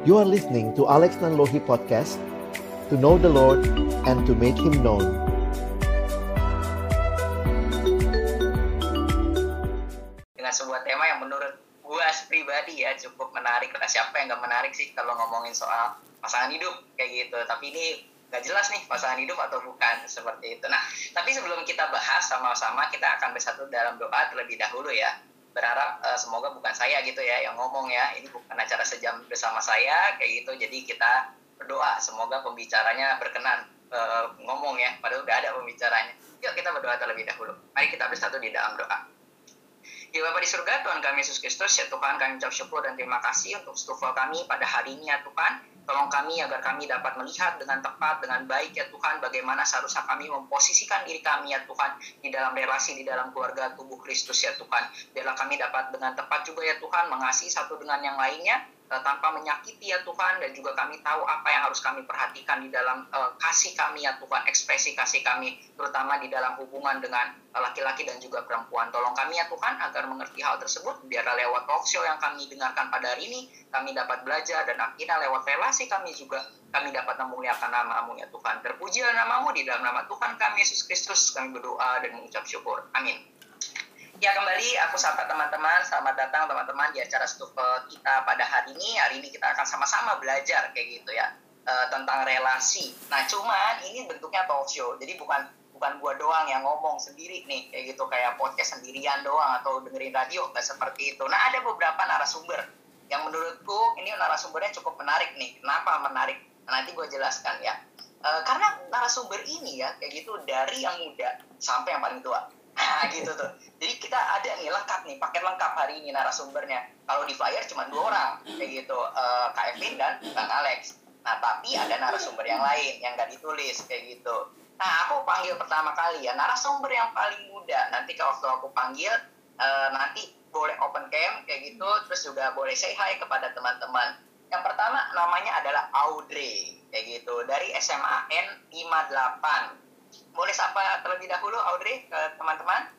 You are listening to Alex Nanlohi Podcast To know the Lord and to make Him known. Dengan sebuah tema yang menurut gua pribadi ya cukup menarik lah. Siapa yang nggak menarik sih kalau ngomongin soal pasangan hidup? Kayak gitu. Tapi ini nggak jelas nih pasangan hidup atau bukan seperti itu. Nah tapi sebelum kita bahas sama-sama kita akan bersatu dalam doa terlebih dahulu ya berharap uh, semoga bukan saya gitu ya yang ngomong ya. Ini bukan acara sejam bersama saya kayak gitu. Jadi kita berdoa semoga pembicaranya berkenan uh, ngomong ya. Padahal udah ada pembicaranya. Yuk kita berdoa terlebih dahulu. Mari kita bersatu di dalam doa. Ya Bapak di surga, Tuhan kami Yesus Kristus, ya Tuhan kami ucap syukur dan terima kasih untuk stufel kami pada hari ini ya Tuhan. Tolong kami agar kami dapat melihat dengan tepat, dengan baik ya Tuhan, bagaimana seharusnya kami memposisikan diri kami ya Tuhan di dalam relasi, di dalam keluarga tubuh Kristus ya Tuhan. Biarlah kami dapat dengan tepat juga ya Tuhan mengasihi satu dengan yang lainnya, tanpa menyakiti ya Tuhan dan juga kami tahu apa yang harus kami perhatikan di dalam uh, kasih kami ya Tuhan ekspresi kasih kami terutama di dalam hubungan dengan laki-laki dan juga perempuan. Tolong kami ya Tuhan agar mengerti hal tersebut biarlah lewat talk show yang kami dengarkan pada hari ini kami dapat belajar dan akhirnya lewat relasi kami juga kami dapat memuliakan namamu ya Tuhan. Terpujilah namamu di dalam nama Tuhan kami Yesus Kristus kami berdoa dan mengucap syukur. Amin Ya kembali aku sapa teman-teman, selamat datang teman-teman di acara Stufel kita pada hari ini. Hari ini kita akan sama-sama belajar kayak gitu ya uh, tentang relasi. Nah cuman ini bentuknya talk show, jadi bukan bukan gua doang yang ngomong sendiri nih kayak gitu kayak podcast sendirian doang atau dengerin radio nggak seperti itu. Nah ada beberapa narasumber yang menurutku ini narasumbernya cukup menarik nih. Kenapa menarik? Nah, nanti gue jelaskan ya. Uh, karena narasumber ini ya kayak gitu dari yang muda sampai yang paling tua Nah, gitu tuh. Jadi kita ada nih lengkap nih, paket lengkap hari ini narasumbernya. Kalau di flyer cuma dua orang, kayak gitu, uh, Kak Evin dan Bang Alex. Nah, tapi ada narasumber yang lain yang nggak ditulis kayak gitu. Nah, aku panggil pertama kali ya narasumber yang paling muda. Nanti kalau waktu aku panggil, uh, nanti boleh open cam kayak gitu, terus juga boleh say hi kepada teman-teman. Yang pertama namanya adalah Audrey, kayak gitu, dari SMA N 58 boleh sapa terlebih dahulu Audrey ke teman-teman?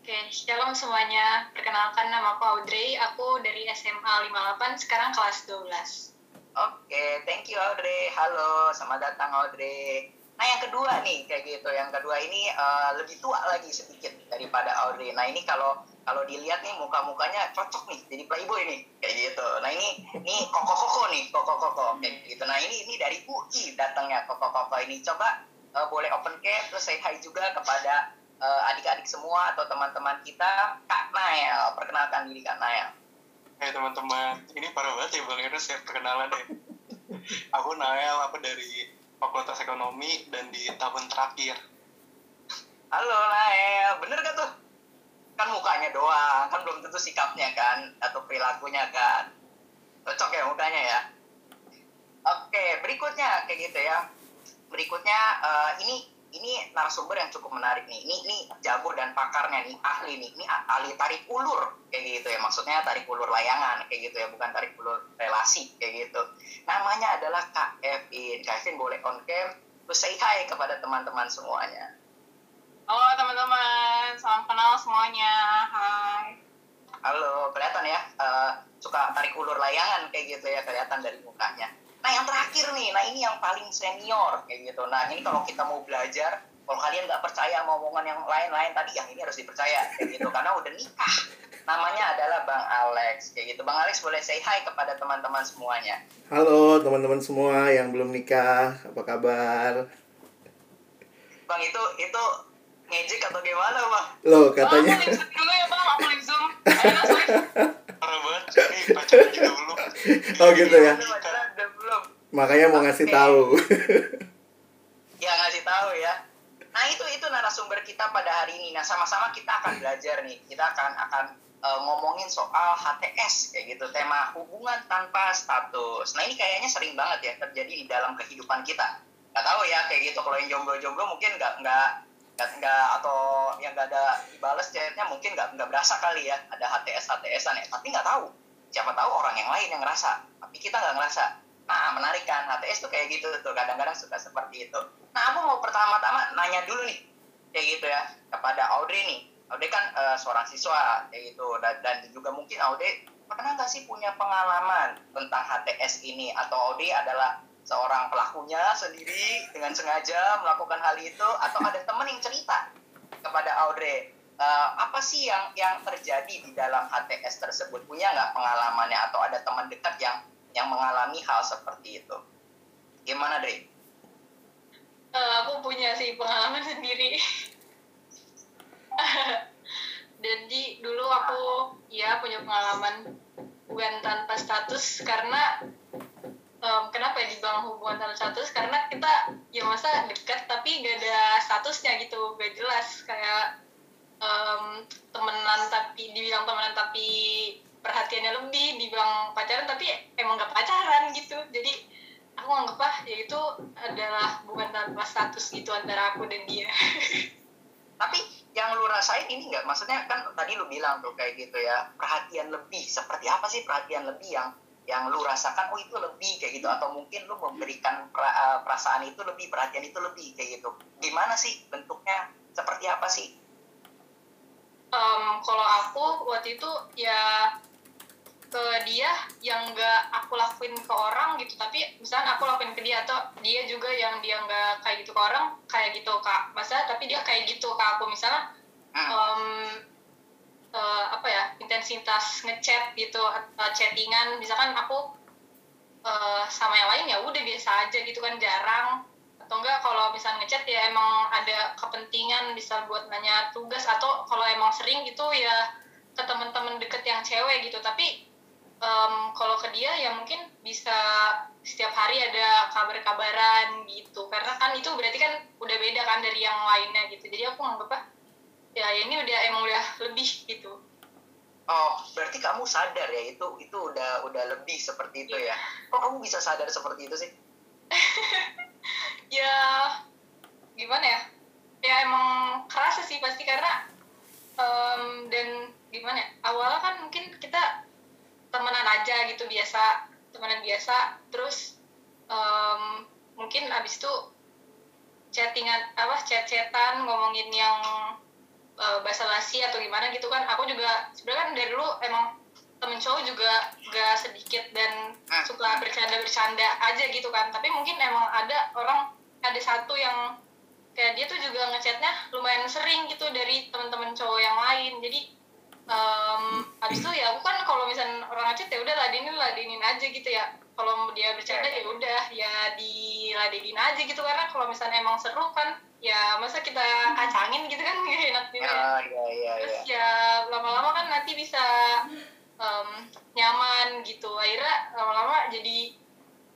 Oke, shalom semuanya. Perkenalkan nama aku Audrey, aku dari SMA 58, sekarang kelas 12. Oke, thank you Audrey. Halo, selamat datang Audrey. Nah yang kedua nih kayak gitu, yang kedua ini uh, lebih tua lagi sedikit daripada Audrey. Nah ini kalau kalau dilihat nih muka-mukanya cocok nih jadi playboy nih kayak gitu. Nah ini ini koko koko nih koko koko kayak gitu. Nah ini ini dari UI datangnya koko koko ini. Coba uh, boleh open cam terus say hi juga kepada uh, adik-adik semua atau teman-teman kita Kak Nael. Perkenalkan diri Kak Nael. Hai hey, teman-teman. Ini parah banget ya Bang. Eros ya perkenalan deh aku Nael aku dari Fakultas Ekonomi dan di tahun terakhir. Halo Nael. Bener gak tuh? Kan mukanya doang. Kan belum tentu sikapnya kan? Atau perilakunya kan? Cocok ya mukanya ya? Oke berikutnya. Kayak gitu ya berikutnya uh, ini ini narasumber yang cukup menarik nih. Ini ini jago dan pakarnya nih, ahli nih. Ini ahli tarik ulur kayak gitu ya. Maksudnya tarik ulur layangan kayak gitu ya, bukan tarik ulur relasi kayak gitu. Namanya adalah Kak Evin. Kak Evin boleh on cam terus say hi kepada teman-teman semuanya. Halo teman-teman, salam kenal semuanya. Hai. Halo, kelihatan ya uh, suka tarik ulur layangan kayak gitu ya, kelihatan dari mukanya. Nah yang terakhir nih, nah ini yang paling senior kayak gitu. Nah ini kalau kita mau belajar, kalau kalian nggak percaya sama omongan yang lain-lain tadi, yang ini harus dipercaya kayak gitu karena udah nikah. Namanya adalah Bang Alex kayak gitu. Bang Alex boleh say hi kepada teman-teman semuanya. Halo teman-teman semua yang belum nikah, apa kabar? Bang itu itu ngejek atau gimana bang? Loh katanya. Bang, aku dulu ya bang, aku zoom. Oh gitu ya. Makanya mau ngasih tahu. ya ngasih tahu ya. Nah itu itu narasumber kita pada hari ini. Nah sama-sama kita akan belajar nih. Kita akan akan uh, ngomongin soal HTS kayak gitu. Tema hubungan tanpa status. Nah ini kayaknya sering banget ya terjadi di dalam kehidupan kita. Gak tahu ya kayak gitu. Kalau yang jomblo-jomblo mungkin nggak nggak nggak nggak atau yang nggak ada dibales chatnya mungkin nggak nggak berasa kali ya ada HTS HTSan ya. Tapi nggak tahu. Siapa tahu orang yang lain yang ngerasa. Tapi kita nggak ngerasa. Nah, menarik kan? HTS tuh kayak gitu tuh, kadang-kadang suka seperti itu. Nah, aku mau pertama-tama nanya dulu nih, kayak gitu ya, kepada Audrey nih. Aude kan uh, seorang siswa kayak gitu dan, dan juga mungkin Aude pernah nggak sih punya pengalaman tentang HTS ini atau Aude adalah seorang pelakunya sendiri dengan sengaja melakukan hal itu atau ada teman yang cerita kepada Audrey uh, apa sih yang yang terjadi di dalam HTS tersebut? Punya nggak pengalamannya? Atau ada teman dekat yang yang mengalami hal seperti itu? Gimana Dre? Uh, aku punya sih pengalaman sendiri. Jadi dulu aku ya punya pengalaman bukan tanpa status karena um, kenapa ya dibilang hubungan tanpa status? Karena kita ya masa dekat tapi gak ada statusnya gitu. Gak jelas kayak um, temenan tapi dibilang temenan tapi perhatiannya lebih dibilang pacaran tapi emang gak pacaran gitu. Jadi aku anggap ah ya itu adalah hubungan tanpa status gitu antara aku dan dia. Tapi yang lu rasain ini nggak? Maksudnya kan tadi lu bilang tuh kayak gitu ya perhatian lebih. Seperti apa sih perhatian lebih yang yang lu rasakan oh itu lebih kayak gitu. Atau mungkin lu memberikan eh, perasaan itu lebih perhatian itu lebih kayak gitu. Gimana sih bentuknya? Seperti apa sih? Um, kalau aku waktu itu ya ke dia yang nggak aku lakuin ke orang gitu. Tapi misalnya aku lakuin ke dia atau dia juga yang dia nggak kayak gitu ke orang kayak gitu kak. Masa tapi dia kayak gitu ke aku. Misalnya um, uh, apa ya intensitas ngechat gitu uh, chattingan. Misalkan aku uh, sama yang lain ya udah biasa aja gitu kan jarang. Atau enggak kalau misalnya ngechat ya emang ada kepentingan bisa buat nanya tugas. Atau kalau emang sering gitu ya ke teman-teman deket yang cewek gitu. Tapi um, kalau ke dia ya mungkin bisa setiap hari ada kabar-kabaran gitu. Karena kan itu berarti kan udah beda kan dari yang lainnya gitu. Jadi aku nganggep ah ya ini udah emang udah lebih gitu. Oh berarti kamu sadar ya itu itu udah udah lebih seperti itu ya? Kok kamu bisa sadar seperti itu sih? Ya gimana ya? Ya emang kerasa sih pasti karena um, dan gimana ya? Awalnya kan mungkin kita temenan aja gitu biasa temenan biasa. Terus um, mungkin abis itu chattingan apa chat-chatan ngomongin yang uh, basa-basi atau gimana gitu kan. Aku juga sebenarnya kan dari dulu emang temen cowok juga gak sedikit dan hmm. suka bercanda-bercanda aja gitu kan. Tapi mungkin emang ada orang ada satu yang kayak dia tuh juga ngechatnya lumayan sering gitu dari teman-teman cowok yang lain. Jadi um, habis itu ya aku kan kalau misalnya orang ngechat ya udah ladenin ladenin aja gitu ya. Kalau dia bercanda ya udah ya diladenin aja gitu. Karena kalau misalnya emang seru kan ya masa kita kacangin gitu kan gak enak juga. Ya, ya, ya, terus ya lama-lama kan nanti bisa um, nyaman gitu. Akhirnya lama-lama jadi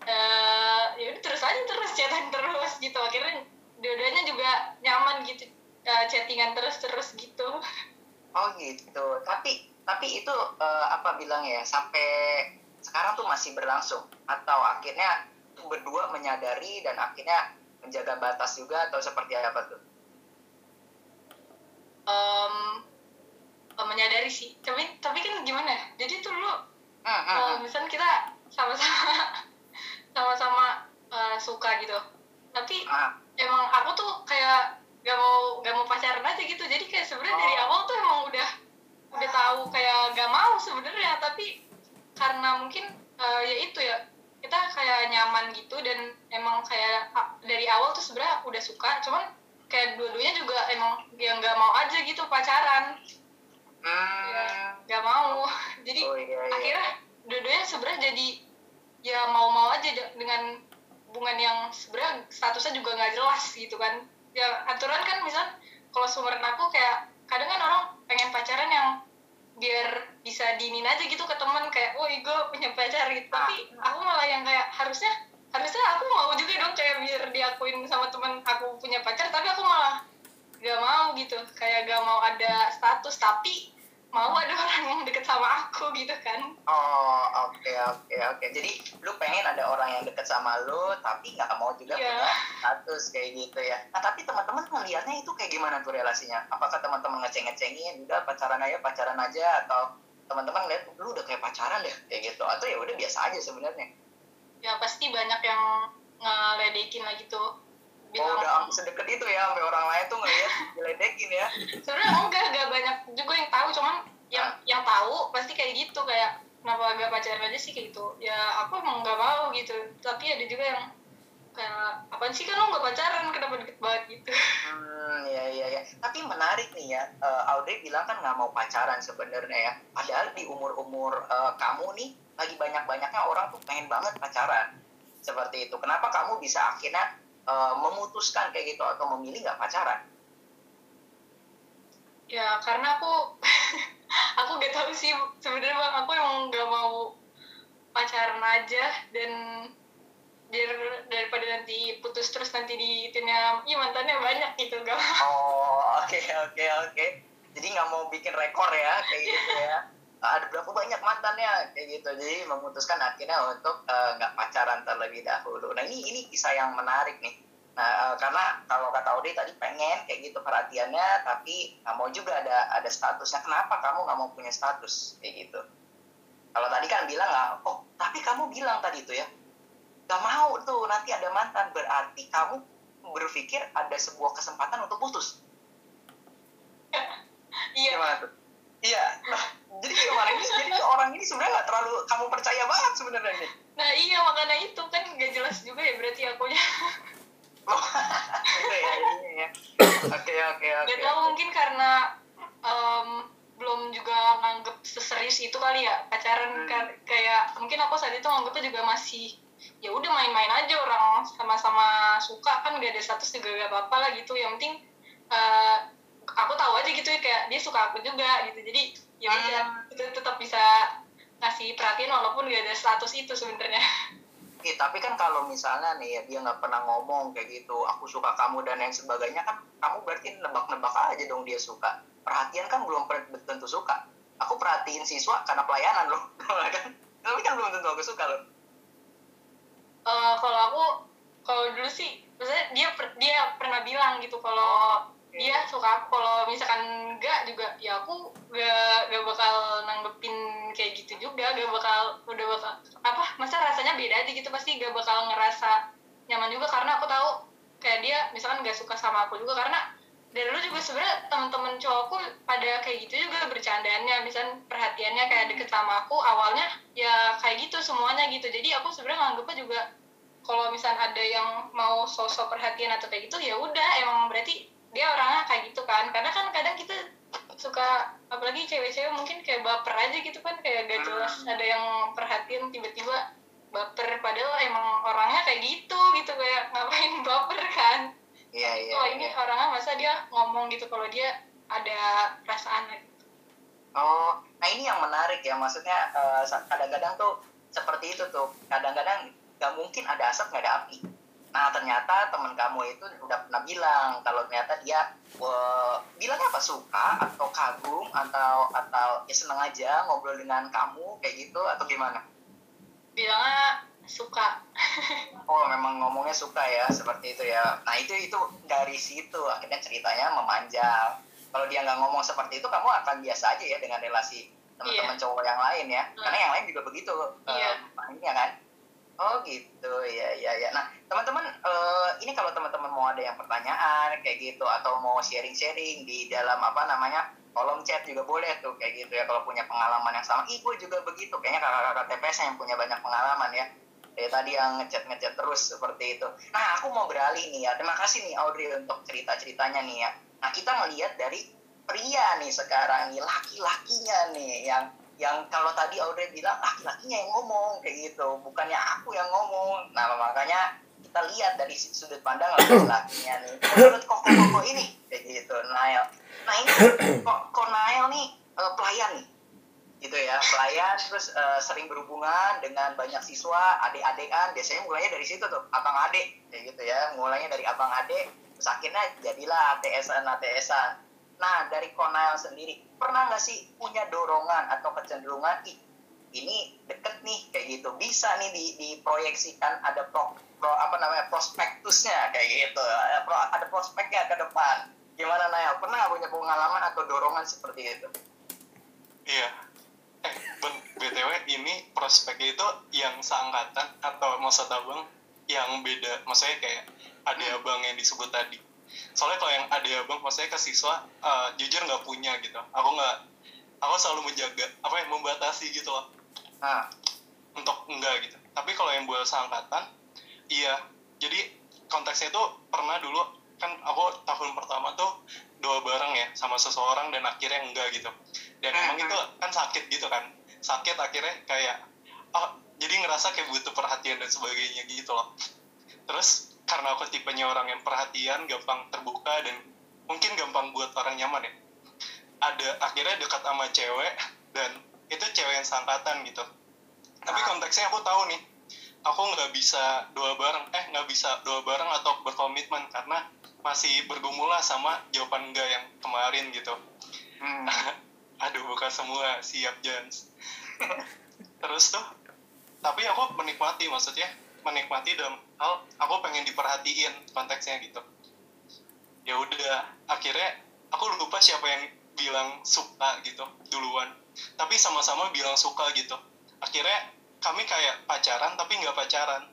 uh, ya udah terus aja terus chatan terus gitu. Akhirnya dua-duanya juga nyaman gitu uh, chattingan terus terus gitu. Oh gitu. Tapi tapi itu uh, apa bilang ya sampai sekarang tuh masih berlangsung? Atau akhirnya berdua menyadari dan akhirnya menjaga batas juga atau seperti apa tuh? Um, menyadari sih, tapi tapi kan gimana? Ya? Jadi tuh lu, hmm, hmm, uh, misalnya kita sama-sama sama-sama uh, suka gitu, tapi uh. emang aku tuh kayak gak mau gak mau pacaran aja gitu, jadi kayak sebenarnya oh. dari awal tuh emang udah udah tahu kayak gak mau sebenarnya, tapi karena mungkin uh, ya itu ya kita kayak nyaman gitu dan emang kayak dari awal tuh sebenarnya udah suka cuman kayak dua-duanya juga emang yang nggak mau aja gitu pacaran hmm. ya nggak mau jadi oh, iya, iya. akhirnya dua-duanya sebenarnya jadi ya mau-mau aja dengan hubungan yang sebenarnya statusnya juga nggak jelas gitu kan ya aturan kan misal kalau sumberan aku kayak kadang kan orang pengen pacaran yang biar bisa dinin aja gitu ke teman kayak oh gue punya pacar gitu. Tapi aku malah yang kayak harusnya harusnya aku mau juga dong kayak biar diakuin sama teman aku punya pacar tapi aku malah gak mau gitu kayak gak mau ada status. Tapi mau ada orang yang deket sama aku gitu kan. Oh oke okay, oke okay, oke. Okay. jadi lu pengen ada orang yang deket sama lu tapi nggak mau juga yeah. punya status kayak gitu ya. Nah tapi teman-teman melihatnya itu kayak gimana tuh relasinya? Apakah teman-teman ngeceng-ngecengin udah pacaran aja pacaran aja atau teman-teman lihat lu udah kayak pacaran deh kayak gitu. Atau ya udah biasa aja sebenarnya. Ya pasti banyak yang ngeledekin lah gitu bilang oh, udah sedekat itu ya sampai orang lain tuh ngeliat diledekin ya. Sebenarnya enggak enggak banyak juga yang tahu cuman yang nah. yang tahu pasti kayak gitu kayak kenapa gak pacaran aja sih? kayak gitu. Ya aku emang nggak mau gitu. Tapi ada juga yang kayak apa sih kan lo nggak pacaran? Kenapa deket banget? gitu. Hmm ya ya ya tapi menarik nih ya uh, Audrey bilang kan nggak mau pacaran sebenarnya ya. Padahal di umur umur uh, kamu nih lagi banyak banyaknya orang tuh pengen banget pacaran. Seperti itu. Kenapa kamu bisa akhirnya uh, memutuskan kayak gitu atau memilih nggak pacaran? Ya karena aku aku gak tahu sih sebenarnya bang aku emang gak mau pacaran aja dan biar daripada nanti putus terus nanti di itunya iya mantannya banyak gitu gak oh oke okay, oke okay, oke. Okay. jadi nggak mau bikin rekor ya kayak gitu ya ada berapa banyak mantannya kayak gitu jadi memutuskan akhirnya untuk eh, nggak uh, pacaran terlebih dahulu nah ini ini kisah yang menarik nih Nah, uh, karena kalau kata Odi tadi pengen kayak gitu perhatiannya, tapi nggak mau juga ada ada statusnya. Kenapa kamu nggak mau punya status kayak gitu? Kalau tadi kan bilang nggak, oh tapi kamu bilang tadi itu ya, nggak mau tuh nanti ada mantan. Berarti kamu berpikir ada sebuah kesempatan untuk putus. iya. Gimana tuh? Iya. Nah, jadi gimana ini? Jadi orang ini sebenarnya nggak terlalu kamu percaya banget sebenarnya ini. Nah iya makanya itu kan nggak jelas juga ya berarti akunya. Gitu ya, ya. Oke oke oke. Gak tau mungkin karena um, belum juga nganggep seserius itu kali ya pacaran hmm. kayak mungkin aku saat itu nganggepnya juga masih ya udah main-main aja orang sama-sama suka kan gak ada status juga gak apa-apa lah gitu yang penting uh, aku tahu aja gitu ya kayak dia suka aku juga gitu jadi ya udah hmm. itu tetap bisa ngasih perhatian walaupun gak ada status itu sebenarnya Eh, tapi kan kalau misalnya nih ya, dia nggak pernah ngomong kayak gitu, aku suka kamu dan yang sebagainya kan kamu berarti nebak-nebak aja dong dia suka. Perhatian kan belum tentu suka. Aku perhatiin siswa karena pelayanan loh, kan? Tapi kan belum tentu aku suka loh. Uh, kalau aku, kalau dulu sih, maksudnya dia dia pernah bilang gitu kalau dia suka. Kalau misalkan enggak juga ya aku gak gak bakal nanggepin kayak gitu juga. Gak bakal udah bakal apa masa rasanya beda aja gitu. Pasti gak bakal ngerasa nyaman juga. Karena aku tahu kayak dia misalkan gak suka sama aku juga. Karena dari dulu juga sebenarnya teman-teman cowokku pada kayak gitu juga bercandaannya. Misalnya perhatiannya kayak deket sama aku awalnya ya kayak gitu semuanya gitu. Jadi aku sebenarnya nganggepnya juga kalau misalnya ada yang mau sosok perhatian atau kayak gitu ya udah. Emang berarti dia orangnya kayak gitu kan karena kan kadang kita suka apalagi cewek-cewek mungkin kayak baper aja gitu kan kayak gak jelas hmm. ada yang perhatian tiba-tiba baper padahal emang orangnya kayak gitu gitu kayak ngapain baper kan iya iya oh ini iya. orangnya masa dia ngomong gitu kalau dia ada perasaan gitu. oh nah ini yang menarik ya maksudnya uh, kadang-kadang tuh seperti itu tuh kadang-kadang gak mungkin ada asap gak ada api Nah ternyata teman kamu itu udah pernah bilang kalau ternyata dia uh, bilang apa suka atau kagum atau atau ya seneng aja ngobrol dengan kamu kayak gitu atau gimana? Bilangnya suka. oh memang ngomongnya suka ya seperti itu ya. Nah itu itu dari situ akhirnya ceritanya memanjang. Kalau dia nggak ngomong seperti itu kamu akan biasa aja ya dengan relasi teman-teman yeah. cowok yang lain ya. Hmm. Karena yang lain juga begitu. Iya. Yeah. Uh, kan? Oh gitu, ya ya ya. Nah teman-teman, uh, ini kalau teman-teman mau ada yang pertanyaan kayak gitu atau mau sharing-sharing di dalam apa namanya kolom chat juga boleh tuh kayak gitu ya kalau punya pengalaman yang sama. Gue juga begitu, kayaknya kakak-kakak TPS yang punya banyak pengalaman ya. Kayak tadi yang ngechat-ngechat terus seperti itu. Nah aku mau beralih nih ya. Terima kasih nih Audrey untuk cerita-ceritanya nih ya. Nah kita melihat dari pria nih sekarang nih, laki-lakinya nih yang yang kalau tadi Audrey bilang laki-lakinya yang ngomong kayak gitu. Bukannya aku yang ngomong. Nah makanya kita lihat dari sudut pandang laki-lakinya nih. Menurut koko-koko ini kayak gitu Nail nah ini kok kok Nail nih uh, pelayan nih. Gitu ya pelayan terus uh, sering berhubungan dengan banyak siswa adik-adikan biasanya mulainya dari situ tuh abang adik kayak gitu ya. Mulainya dari abang adik terus akhirnya jadilah ATSan ATSan Nah, dari Konael sendiri, pernah nggak sih punya dorongan atau kecenderungan, ih, ini deket nih, kayak gitu. Bisa nih di, diproyeksikan ada pro, pro, apa namanya, prospektusnya, kayak gitu. Ada, pro, ada prospeknya ke depan. Gimana, Nael? Pernah nggak punya pengalaman atau dorongan seperti itu? Iya. Eh, BTW, ini prospek itu yang seangkatan atau masa tabung? yang beda maksudnya kayak ada hmm. abang yang disebut tadi soalnya kalau yang ada abang maksudnya ke siswa uh, jujur nggak punya gitu. Aku nggak aku selalu menjaga apa yang membatasi gitu loh. Nah. untuk enggak gitu. Tapi kalau yang buat seangkatan iya. Jadi konteksnya tuh pernah dulu kan aku tahun pertama tuh dua bareng ya sama seseorang dan akhirnya enggak gitu. Dan hmm. emang itu kan sakit gitu kan. Sakit akhirnya kayak oh jadi ngerasa kayak butuh perhatian dan sebagainya gitu loh. Terus karena aku tipenya orang yang perhatian gampang terbuka dan mungkin gampang buat orang nyaman ya. Ada akhirnya dekat sama cewek dan itu cewek yang sangkatan gitu. Tapi ah. konteksnya aku tahu nih aku nggak bisa dua bareng eh nggak bisa dua bareng atau berkomitmen karena masih bergumul lah sama jawaban enggak yang kemarin gitu. Hmm. aduh bukan semua siap Jans. Terus tuh tapi aku menikmati maksudnya menikmati dalam hal aku pengen diperhatiin konteksnya gitu. Ya udah akhirnya aku lupa siapa yang bilang suka gitu duluan. Tapi sama-sama bilang suka gitu. Akhirnya kami kayak pacaran tapi nggak pacaran.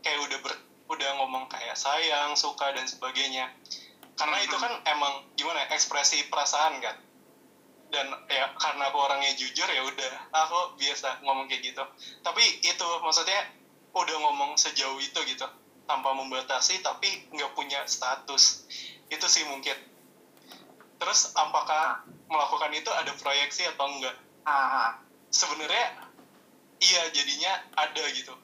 Kayak udah ber, udah ngomong kayak sayang suka dan sebagainya. Karena itu kan emang gimana ya, ekspresi perasaan kan. Dan ya karena aku orangnya jujur ya udah aku biasa ngomong kayak gitu. Tapi itu maksudnya udah ngomong sejauh itu gitu tanpa membatasi tapi nggak punya status. Itu sih mungkin. Terus apakah melakukan itu ada proyeksi atau enggak sebenarnya iya jadinya ada gitu.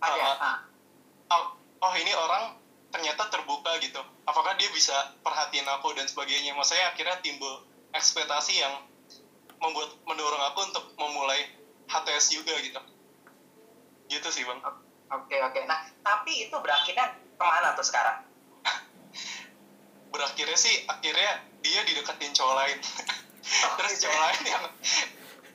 Ada uh, oh, oh ini orang ternyata terbuka gitu. Apakah dia bisa perhatiin aku dan sebagainya? Maksudnya akhirnya timbul ekspektasi yang membuat mendorong aku untuk memulai HTS juga gitu gitu sih bang. Oke oke. Nah tapi itu berakhirnya ke mana tuh sekarang? Berakhirnya sih akhirnya dia dideketin cowok lain. Oh, terus gitu. cowok lain yang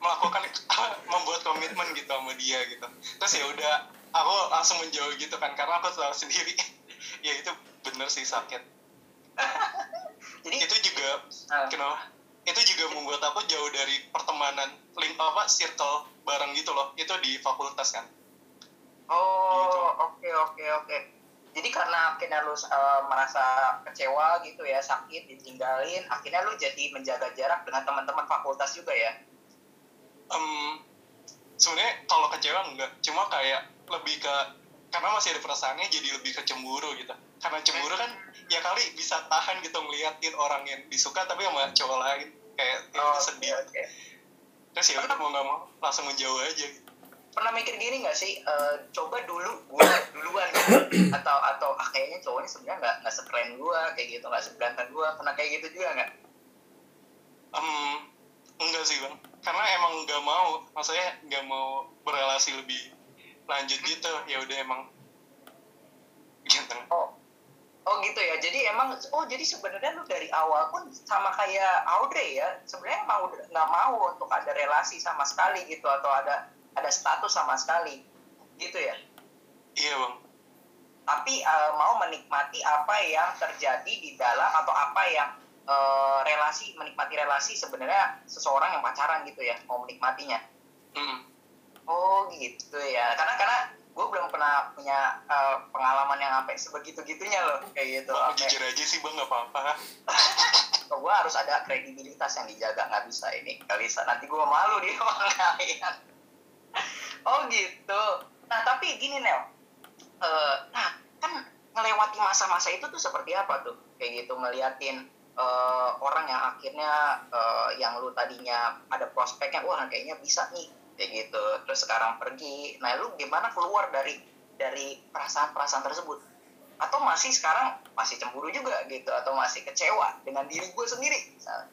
melakukan membuat komitmen gitu sama dia gitu. Terus ya udah aku langsung menjauh gitu kan karena aku tahu sendiri. Ya itu bener sih sakit. Jadi itu juga uh, kenapa? Itu juga membuat aku jauh dari pertemanan link apa circle bareng gitu loh. Itu di fakultas kan oh gitu. oke oke oke jadi karena akhirnya lu uh, merasa kecewa gitu ya sakit ditinggalin akhirnya lu jadi menjaga jarak dengan teman-teman fakultas juga ya um, sebenarnya kalau kecewa enggak cuma kayak lebih ke karena masih ada perasaannya jadi lebih ke cemburu gitu karena cemburu kan ya kali bisa tahan gitu ngeliatin orang yang disuka tapi sama cowok lain kayak ya oh, sedih okay, okay. terus ya udah mau nggak mau langsung menjauh aja gitu. Pernah mikir gini nggak sih? Uh, coba dulu gue duluan gitu. atau atau ah kayaknya cowoknya sebenarnya nggak nggak sekeren gue kayak gitu nggak seganteng gue pernah kayak gitu juga nggak? Um, enggak sih bang. Karena emang nggak mau maksudnya nggak mau berrelasi lebih lanjut gitu. Ya udah emang gitu. Oh oh gitu ya. Jadi emang oh jadi sebenarnya lu dari awal pun sama kayak Audrey ya. Sebenarnya mau nggak mau untuk ada relasi sama sekali gitu atau ada ada status sama sekali gitu ya iya bang tapi uh, mau menikmati apa yang terjadi di dalam atau apa yang uh, relasi menikmati relasi sebenarnya seseorang yang pacaran gitu ya mau menikmatinya mm Oh gitu ya. Karena karena gue belum pernah punya uh, pengalaman yang sampai sebegitu gitunya loh kayak gitu. Bang, jujur aja sih bang nggak apa-apa. so, gue harus ada kredibilitas yang dijaga nggak bisa ini bisa. Nanti gue malu di ruang kalian. Oh gitu. Nah tapi gini Nel. Uh, nah kan melewati masa-masa itu tuh seperti apa tuh? Kayak gitu ngeliatin uh, orang yang akhirnya uh, yang lu tadinya ada prospeknya wah kayaknya bisa nih kayak gitu. Terus sekarang pergi. Nah lu gimana keluar dari dari perasaan-perasaan tersebut? Atau masih sekarang masih cemburu juga gitu atau masih kecewa dengan diri gue sendiri misalnya?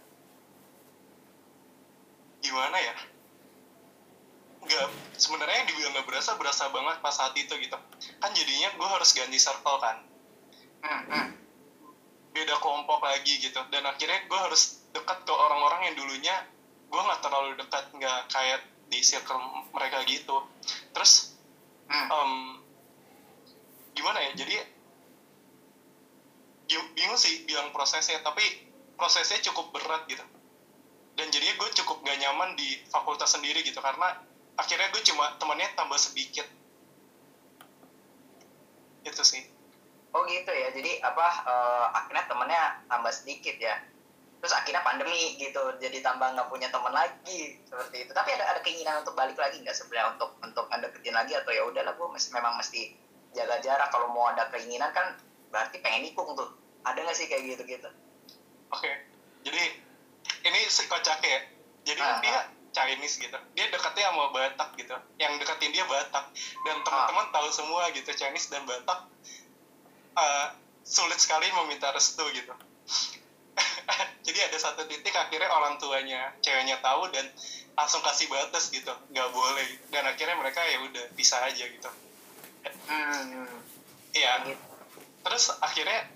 Gimana ya nggak sebenarnya dibilang nggak berasa berasa banget pas saat itu gitu. Kan jadinya gue harus ganti circle kan. Hmm, beda kelompok lagi gitu. Dan akhirnya gue harus dekat ke orang-orang yang dulunya gue nggak terlalu dekat nggak kayak di circle mereka gitu. Terus um, gimana ya jadi bingung sih bilang prosesnya tapi prosesnya cukup berat gitu. Dan jadinya gue cukup gak nyaman di fakultas sendiri gitu karena akhirnya gue cuma temannya tambah sedikit. Itu sih. Oh gitu ya. Jadi apa uh, akhirnya temennya tambah sedikit ya. Terus akhirnya pandemi gitu. Jadi tambah nggak punya teman lagi. Seperti itu. Tapi ada ada keinginan untuk balik lagi nggak sebenarnya? Untuk untuk anda kerjaan lagi? Atau ya udahlah gue memang mesti jaga jarak. Kalau mau ada keinginan kan berarti pengen nikung tuh. Ada nggak sih kayak gitu gitu oke. Okay. jadi ini si kocak ya. Jadi uh, dia Chinese gitu. Dia dekatnya sama Batak gitu. Yang deketin dia Batak. Dan teman-teman uh. tahu semua gitu Chinese dan Batak uh, sulit sekali meminta restu gitu. Jadi ada satu titik akhirnya orang tuanya ceweknya tahu dan langsung kasih batas gitu. Nggak boleh. Dan akhirnya mereka ya udah bisa aja gitu. Hmm. iya. Gitu. terus akhirnya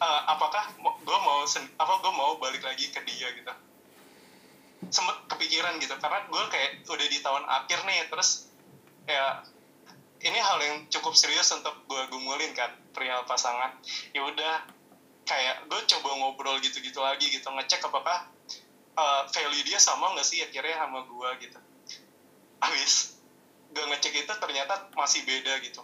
uh, apakah gue mau apa gue mau balik lagi ke dia gitu sempet kepikiran gitu. Karena gue kayak udah di tahun akhir nih terus ya ini hal yang cukup serius untuk gue gumulin kan perihal pasangan. Ya udah kayak gue coba ngobrol gitu-gitu lagi gitu ngecek apakah uh, value dia sama nggak sih akhirnya sama gue gitu. Habis gue ngecek itu ternyata masih beda gitu.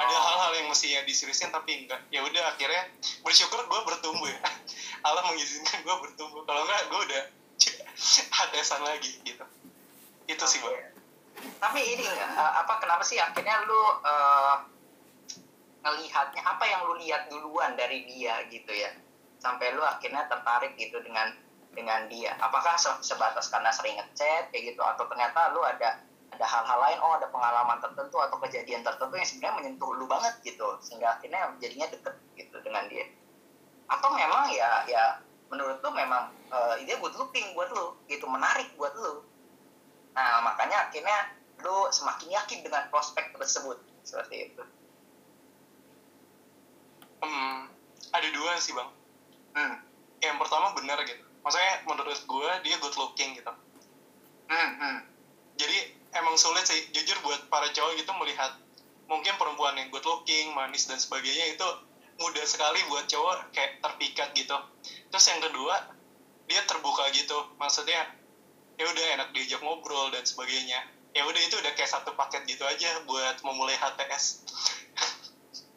Ada oh. hal-hal yang mestinya diseriusin tapi enggak. Ya udah akhirnya bersyukur gue bertumbuh ya. Allah mengizinkan gue bertumbuh. Kalau enggak gue udah hadesan lagi gitu. Itu sih bang tapi ini uh, apa kenapa sih akhirnya lu uh, ngelihatnya apa yang lu lihat duluan dari dia gitu ya? Sampai lu akhirnya tertarik gitu dengan dengan dia. Apakah sebatas karena sering ngechat kayak gitu? Atau ternyata lu ada ada hal-hal lain oh ada pengalaman tertentu atau kejadian tertentu yang sebenarnya menyentuh lu banget gitu. Sehingga akhirnya jadinya deket gitu dengan dia. Atau memang ya ya menurut lu memang uh, dia good looking buat lu gitu menarik buat lu. Nah makanya akhirnya lu semakin yakin dengan prospek tersebut. Seperti itu. Hmm, ada dua sih bang. Hmm. yang pertama benar gitu. Maksudnya menurut gue dia good looking gitu. Hmm, hmm. jadi emang sulit sih. Jujur buat para cowok gitu melihat mungkin perempuan yang good looking manis dan sebagainya itu mudah sekali buat cowok kayak terpikat gitu. Terus yang kedua dia terbuka gitu. Maksudnya ya udah enak diajak ngobrol dan sebagainya. Ya udah itu udah kayak satu paket gitu aja buat memulai HTS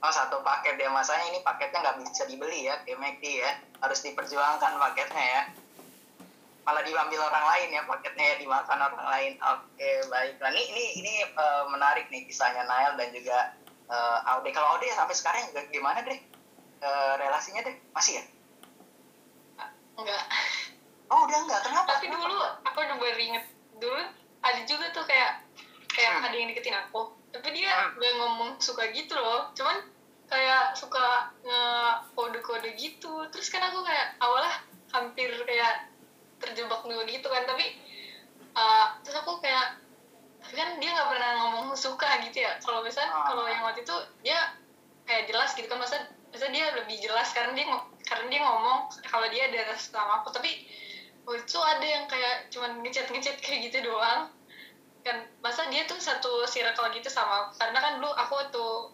oh satu paket ya. Masanya ini paketnya nggak bisa dibeli ya kayak ya. Harus diperjuangkan paketnya ya. Malah diambil orang lain ya paketnya ya dimakan orang lain. Oke baik nah ini ini ini uh, menarik nih kisahnya Nail dan juga uh, Aude. Kalau Aude sampai sekarang gimana deh? Uh, relasinya deh? Masih ya? Enggak oh udah enggak kenapa? Tapi dulu aku udah baru inget dulu ada juga tuh kayak kayak hmm. ada yang deketin aku. Tapi dia hmm. gak ngomong suka gitu loh. Cuman kayak suka nge kode-kode gitu. Terus kan aku kayak awalnya hampir kayak terjebak dulu gitu kan. Tapi uh, terus aku kayak tapi kan dia nggak pernah ngomong suka gitu ya. Kalau misalnya oh. kalau yang waktu itu dia kayak jelas gitu kan masa masa dia lebih jelas karena dia karena dia ngomong kalau dia ada sama aku. Tapi waktu itu ada yang kayak cuman ngechat ngechat kayak gitu doang. Kan masa dia tuh satu circle gitu sama karena kan dulu aku tuh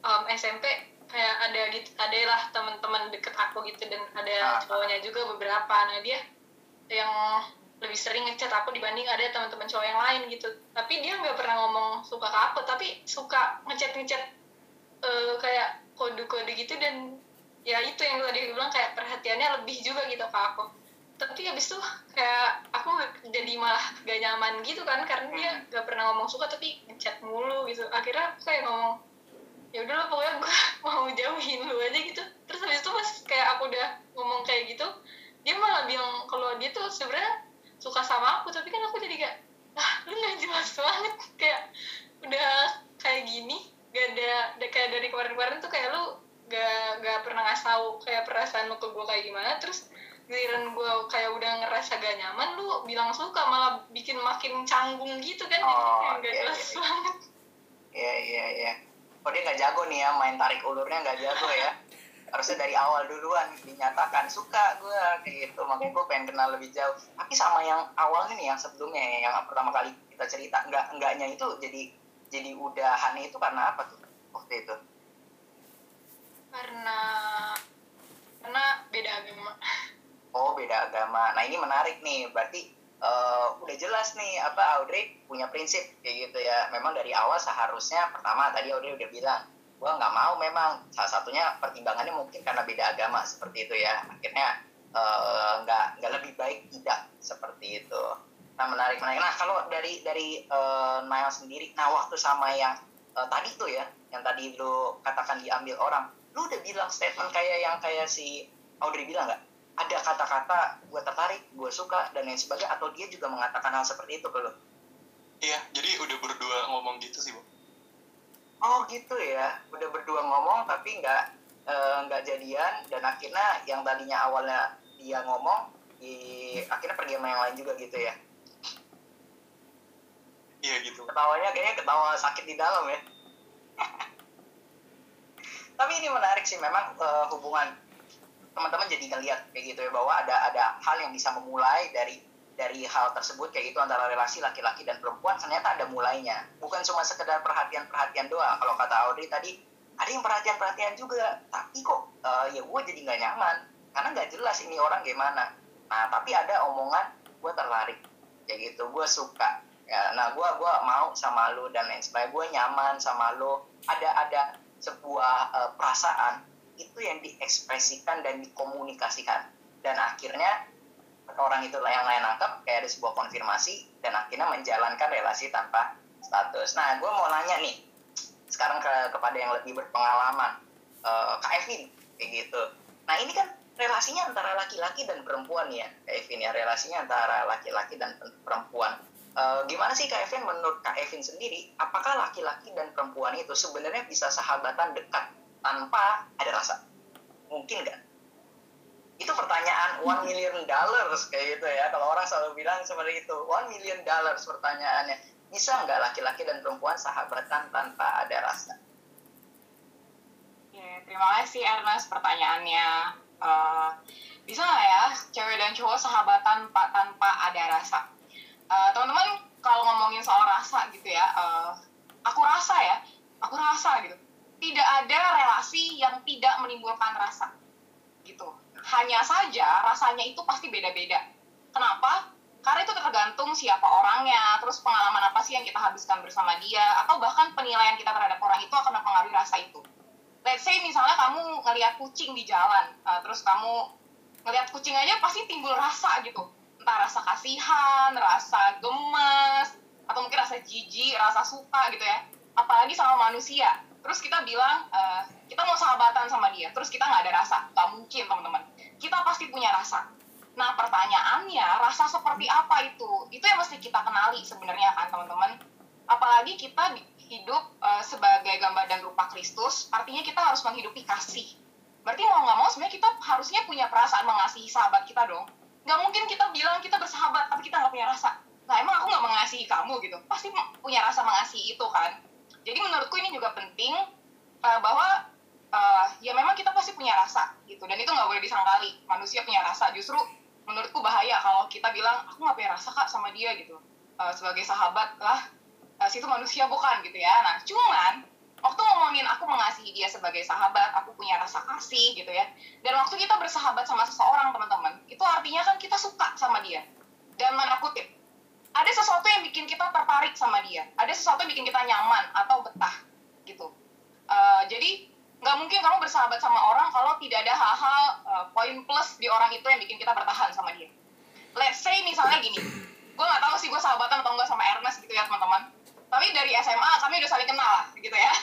um, SMP kayak ada gitu ada lah teman-teman deket aku gitu dan ada ah. cowoknya juga beberapa. Nah dia yang lebih sering ngechat aku dibanding ada teman-teman cowok yang lain gitu. Tapi dia nggak pernah ngomong suka ke aku tapi suka ngechat ngechat uh, kayak kode-kode gitu dan ya itu yang tadi bilang kayak perhatiannya lebih juga gitu ke aku. Tapi habis itu kayak aku jadi malah gak nyaman gitu kan karena dia hmm. gak pernah ngomong suka tapi ngechat mulu gitu. Akhirnya aku kayak ngomong ya udah lah pokoknya gue mau jauhin lu aja gitu. Terus habis itu pas kayak aku udah ngomong kayak gitu dia malah bilang kalau dia tuh sebenarnya suka sama aku tapi kan aku jadi kayak ah lu gak jelas banget. Kayak udah kayak gini gak ada kayak dari kemarin-kemarin tuh kayak lu gak gak pernah ngasih tahu kayak perasaan lu ke gue kayak gimana terus giliran gue kayak udah ngerasa gak nyaman lu bilang suka malah bikin makin canggung gitu kan oh, jadi gak iya, jelas iya. banget. Iya iya iya. Oh dia nggak jago nih ya main tarik ulurnya nggak jago ya harusnya dari awal duluan dinyatakan suka gue kayak gitu. Makanya gue pengen kenal lebih jauh. Tapi sama yang awalnya nih yang sebelumnya yang pertama kali kita cerita nggak enggaknya itu jadi jadi udahan itu karena apa tuh waktu itu? Karena karena beda agama. Oh beda agama. Nah ini menarik nih. Berarti uh, udah jelas nih apa Audrey punya prinsip kayak gitu ya. Memang dari awal seharusnya pertama tadi Audrey udah bilang gue nggak mau memang. Salah satunya pertimbangannya mungkin karena beda agama seperti itu ya. Akhirnya eh, nggak uh, nggak lebih baik tidak seperti itu. Nah menarik menarik. Nah kalau dari dari uh, Nail sendiri nah waktu sama yang uh, tadi tuh ya yang tadi lu katakan diambil orang lu udah bilang statement kayak yang kayak si Audrey bilang nggak? Ada kata-kata gue tertarik gue suka dan lain sebagainya atau dia juga mengatakan hal seperti itu ke lu? Iya jadi udah berdua ngomong gitu sih bu oh gitu ya. Udah berdua ngomong tapi nggak eh, nggak uh, jadian. Dan akhirnya yang tadinya awalnya dia ngomong di akhirnya pergi sama yang lain juga gitu ya. Iya gitu. Ketawanya kayaknya ketawa sakit di dalam ya. Tapi ini menarik sih memang uh, hubungan teman-teman jadi ngeliat kayak gitu ya bahwa ada ada hal yang bisa memulai dari dari hal tersebut kayak gitu antara relasi laki-laki dan perempuan ternyata ada mulainya. Bukan cuma sekedar perhatian-perhatian doang. Kalau kata Audrey tadi ada yang perhatian-perhatian juga. Tapi kok uh, ya gue jadi nggak nyaman? Karena nggak jelas ini orang gimana. Nah tapi ada omongan gue tertarik. Kayak gitu gue suka. Ya nah gue gua mau sama lo dan lain sebagainya. Gue nyaman sama lo ada ada sebuah uh, perasaan itu yang diekspresikan dan dikomunikasikan. Dan akhirnya orang itu yang lain nangkep kayak ada sebuah konfirmasi dan akhirnya menjalankan relasi tanpa status. Nah, gue mau nanya nih sekarang ke kepada yang lebih berpengalaman, uh, Kak Evin kayak gitu. Nah, ini kan relasinya antara laki-laki dan perempuan ya, Kak Evin ya, relasinya antara laki-laki dan perempuan. Uh, gimana sih Kak Evin menurut Kak Evin sendiri, apakah laki-laki dan perempuan itu sebenarnya bisa sahabatan dekat tanpa ada rasa? Mungkin nggak? Itu pertanyaan one million dollars kayak gitu ya. Kalau orang selalu bilang seperti itu one million dollars pertanyaannya. Bisa nggak laki-laki dan perempuan sahabatan tanpa ada rasa? Ya terima kasih Ernest pertanyaannya. Uh, bisa nggak ya cewek dan cowok sahabatan pak tanpa ada rasa? Uh, teman-teman kalau ngomongin soal rasa gitu ya uh, aku rasa ya aku rasa gitu. Tidak ada relasi yang tidak menimbulkan rasa gitu hanya saja rasanya itu pasti beda-beda. Kenapa? Karena itu tergantung siapa orangnya, terus pengalaman apa sih yang kita habiskan bersama dia, atau bahkan penilaian kita terhadap orang itu akan mempengaruhi rasa itu. Let's say misalnya kamu ngelihat kucing di jalan, uh, terus kamu ngelihat kucing aja pasti timbul rasa gitu. Entah rasa kasihan, rasa gemes, atau mungkin rasa jijik, rasa suka gitu ya. Apalagi sama manusia. Terus kita bilang, uh, kita mau sahabatan sama dia, terus kita nggak ada rasa. Nggak mungkin, teman-teman kita pasti punya rasa. Nah, pertanyaannya, rasa seperti apa itu? Itu yang mesti kita kenali sebenarnya kan, teman-teman. Apalagi kita hidup uh, sebagai gambar dan rupa Kristus, artinya kita harus menghidupi kasih. Berarti mau nggak mau sebenarnya kita harusnya punya perasaan mengasihi sahabat kita dong. Nggak mungkin kita bilang kita bersahabat, tapi kita nggak punya rasa. Nah, emang aku nggak mengasihi kamu gitu? Pasti punya rasa mengasihi itu kan. Jadi menurutku ini juga penting uh, bahwa uh, ya memang kita pasti punya rasa gitu. Dan itu nggak boleh disangkali. Manusia punya rasa. Justru menurutku bahaya kalau kita bilang aku nggak punya rasa kak sama dia gitu. Uh, sebagai sahabat lah uh, situ manusia bukan gitu ya. Nah cuman waktu ngomongin aku mengasihi dia sebagai sahabat aku punya rasa kasih gitu ya. Dan waktu kita bersahabat sama seseorang teman-teman itu artinya kan kita suka sama dia. Dan mana kutip ada sesuatu yang bikin kita tertarik sama dia. Ada sesuatu yang bikin kita nyaman atau betah gitu nggak mungkin kamu bersahabat sama orang kalau tidak ada hal-hal uh, poin plus di orang itu yang bikin kita bertahan sama dia. Let's say misalnya gini, gue nggak tahu sih gue sahabatan atau enggak sama Ernest gitu ya teman-teman. Tapi dari SMA kami udah saling kenal lah gitu ya.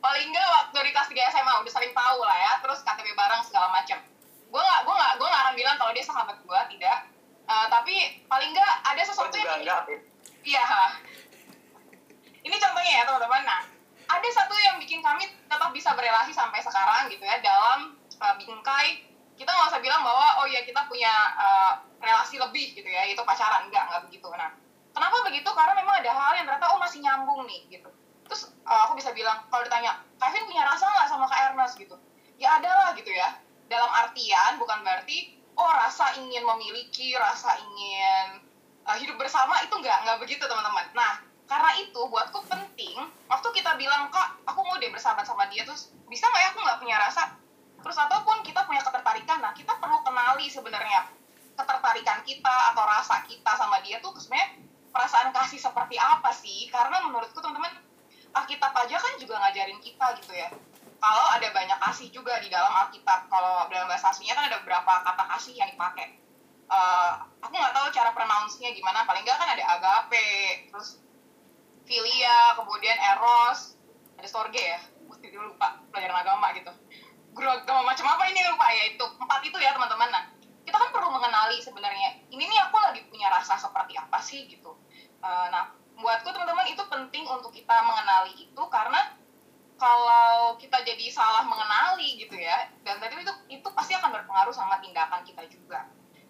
Paling enggak waktu dari kelas 3 SMA udah saling tahu lah ya, terus KTP bareng segala macam. Gue nggak gue nggak gue nggak akan bilang kalau dia sahabat gue tidak. Uh, tapi paling enggak ada sesuatu yang Iya. Ini contohnya ya teman-teman. Nah, ada satu yang bikin kami tetap bisa berelasi sampai sekarang gitu ya dalam uh, bingkai. Kita nggak usah bilang bahwa oh ya kita punya uh, relasi lebih gitu ya itu pacaran. Enggak enggak begitu. Nah kenapa begitu? Karena memang ada hal yang ternyata oh masih nyambung nih gitu. Terus uh, aku bisa bilang kalau ditanya Kevin punya rasa nggak sama Kak Ernest? Gitu. Ya ada lah gitu ya. Dalam artian bukan berarti oh rasa ingin memiliki rasa ingin uh, hidup bersama itu enggak enggak begitu teman-teman. Nah karena itu buatku penting waktu kita bilang kak aku mau deh bersahabat sama dia terus bisa nggak ya aku nggak punya rasa? Terus ataupun kita punya ketertarikan nah kita perlu kenali sebenarnya ketertarikan kita atau rasa kita sama dia tuh sebenarnya perasaan kasih seperti apa sih? Karena menurutku teman-teman Alkitab aja kan juga ngajarin kita gitu ya. Kalau ada banyak kasih juga di dalam Alkitab kalau dalam bahasa aslinya kan ada beberapa kata kasih yang dipakai. Uh, aku nggak tahu cara pronounce-nya gimana paling nggak kan ada agape terus filia kemudian eros ada storge ya? Mesti dulu lupa pelajaran agama gitu. Guru agama macam apa ini lupa ya itu. Empat itu ya teman-teman. Nah kita kan perlu mengenali sebenarnya ini nih aku lagi punya rasa seperti apa sih gitu. Uh, nah buatku teman-teman itu penting untuk kita mengenali itu karena kalau kita jadi salah mengenali gitu ya dan tadi itu itu pasti akan berpengaruh sama tindakan kita juga.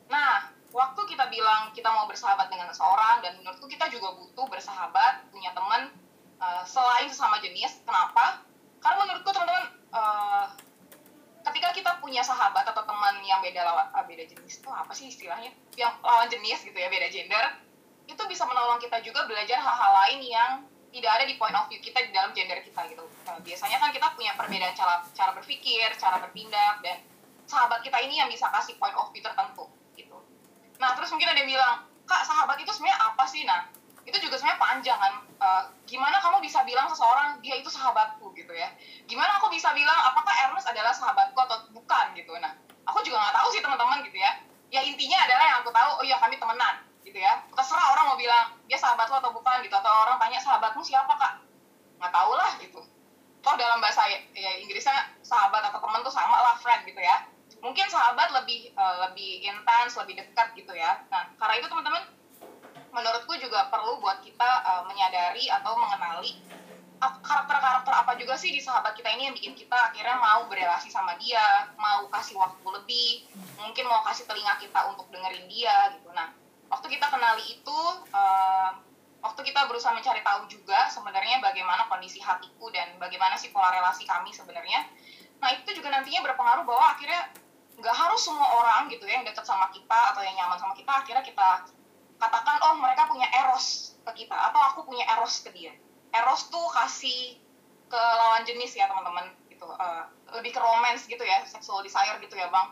Nah waktu kita bilang kita mau bersahabat dengan seseorang dan menurutku kita juga butuh bersahabat punya teman uh, selain sesama jenis kenapa karena menurutku teman-teman uh, ketika kita punya sahabat atau teman yang beda lawan uh, beda jenis itu apa sih istilahnya yang lawan jenis gitu ya beda gender itu bisa menolong kita juga belajar hal-hal lain yang tidak ada di point of view kita di dalam gender kita gitu. Nah, biasanya kan kita punya perbedaan cara cara berpikir, cara bertindak dan sahabat kita ini yang bisa kasih point of view tertentu. Nah, terus mungkin ada yang bilang, "Kak, sahabat itu sebenarnya apa sih?" Nah, itu juga sebenarnya panjang kan. Uh, gimana kamu bisa bilang seseorang dia itu sahabatku gitu ya? Gimana aku bisa bilang apakah Ernest adalah sahabatku atau bukan gitu. Nah, aku juga nggak tahu sih teman-teman gitu ya. Ya intinya adalah yang aku tahu, oh iya kami temenan gitu ya terserah orang mau bilang dia sahabat lo atau bukan gitu atau orang tanya sahabatmu siapa kak nggak tahu lah gitu toh dalam bahasa ya, ya Inggrisnya sahabat atau teman tuh sama lah friend gitu ya mungkin sahabat lebih uh, lebih intens lebih dekat gitu ya nah karena itu teman-teman menurutku juga perlu buat kita uh, menyadari atau mengenali karakter-karakter apa juga sih di sahabat kita ini yang bikin kita akhirnya mau berrelasi sama dia, mau kasih waktu lebih, mungkin mau kasih telinga kita untuk dengerin dia gitu. Nah, waktu kita kenali itu uh, waktu kita berusaha mencari tahu juga sebenarnya bagaimana kondisi hatiku dan bagaimana sih pola relasi kami sebenarnya nah itu juga nantinya berpengaruh bahwa akhirnya nggak harus semua orang gitu ya yang dekat sama kita atau yang nyaman sama kita akhirnya kita katakan oh mereka punya eros ke kita atau aku punya eros ke dia eros tuh kasih ke lawan jenis ya teman-teman gitu uh, lebih ke romance gitu ya sexual desire gitu ya bang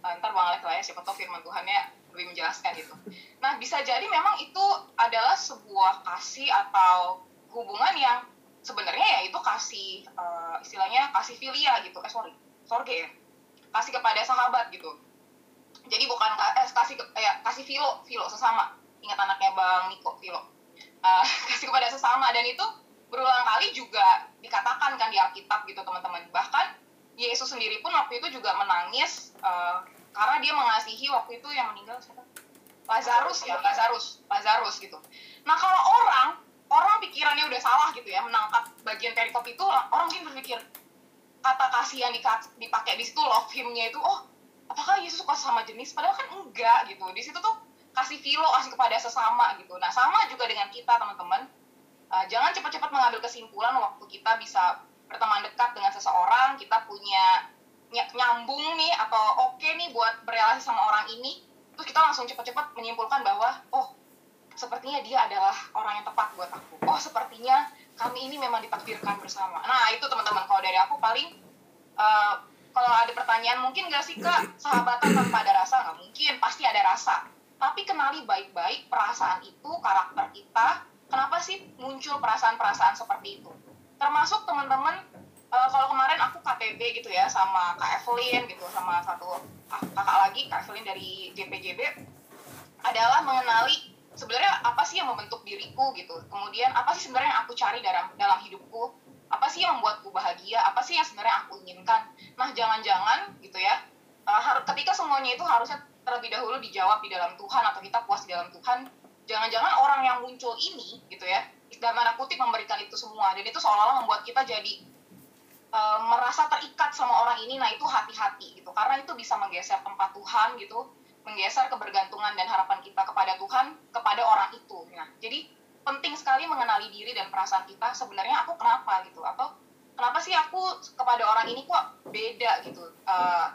uh, ntar bang Alek lah ya siapa tahu firman Tuhannya lebih menjelaskan itu. Nah, bisa jadi memang itu adalah sebuah kasih atau hubungan yang sebenarnya ya itu kasih uh, istilahnya kasih filia gitu. Eh sorry, sorge ya. Kasih kepada sahabat gitu. Jadi bukan eh, kasih ya kasih filo, filo sesama. Ingat anaknya Bang Niko, filo. Uh, kasih kepada sesama dan itu berulang kali juga dikatakan kan di Alkitab gitu teman-teman. Bahkan Yesus sendiri pun waktu itu juga menangis uh, karena dia mengasihi waktu itu yang meninggal siapa Lazarus ya Lazarus Lazarus gitu nah kalau orang orang pikirannya udah salah gitu ya menangkap bagian perikop itu orang mungkin berpikir kata kasih yang dipakai di situ love him-nya itu oh apakah Yesus suka sama jenis? Padahal kan enggak gitu. Di situ tuh kasih filo kasih kepada sesama gitu. Nah sama juga dengan kita teman-teman. Uh, jangan cepat-cepat mengambil kesimpulan waktu kita bisa berteman dekat dengan seseorang kita punya nyambung nih atau oke okay nih buat berrelasi sama orang ini. Terus kita langsung cepat-cepat menyimpulkan bahwa oh sepertinya dia adalah orang yang tepat buat aku. Oh sepertinya kami ini memang ditakdirkan bersama. Nah itu teman-teman. Kalau dari aku paling uh, kalau ada pertanyaan mungkin gak sih kak? Sahabatan tanpa ada rasa nggak mungkin. Pasti ada rasa. Tapi kenali baik-baik perasaan itu karakter kita kenapa sih muncul perasaan-perasaan seperti itu? Termasuk teman-teman uh, kalau kemarin aku KTB gitu ya sama Kak Evelyn gitu sama satu kakak lagi Kak Evelyn dari JPJB adalah mengenali sebenarnya apa sih yang membentuk diriku gitu? Kemudian apa sih sebenarnya yang aku cari dalam dalam hidupku? Apa sih yang membuatku bahagia? Apa sih yang sebenarnya aku inginkan? Nah jangan-jangan gitu ya uh, ketika semuanya itu harusnya terlebih dahulu dijawab di dalam Tuhan atau kita puas di dalam Tuhan jangan-jangan orang yang muncul ini gitu ya dalam tanda kutip memberikan itu semua. Dan itu seolah-olah membuat kita jadi uh, merasa terikat sama orang ini, nah itu hati-hati gitu, karena itu bisa menggeser tempat Tuhan gitu, menggeser kebergantungan dan harapan kita kepada Tuhan kepada orang itu. Nah, jadi penting sekali mengenali diri dan perasaan kita. Sebenarnya aku kenapa gitu, atau kenapa sih aku kepada orang ini kok beda gitu? Uh,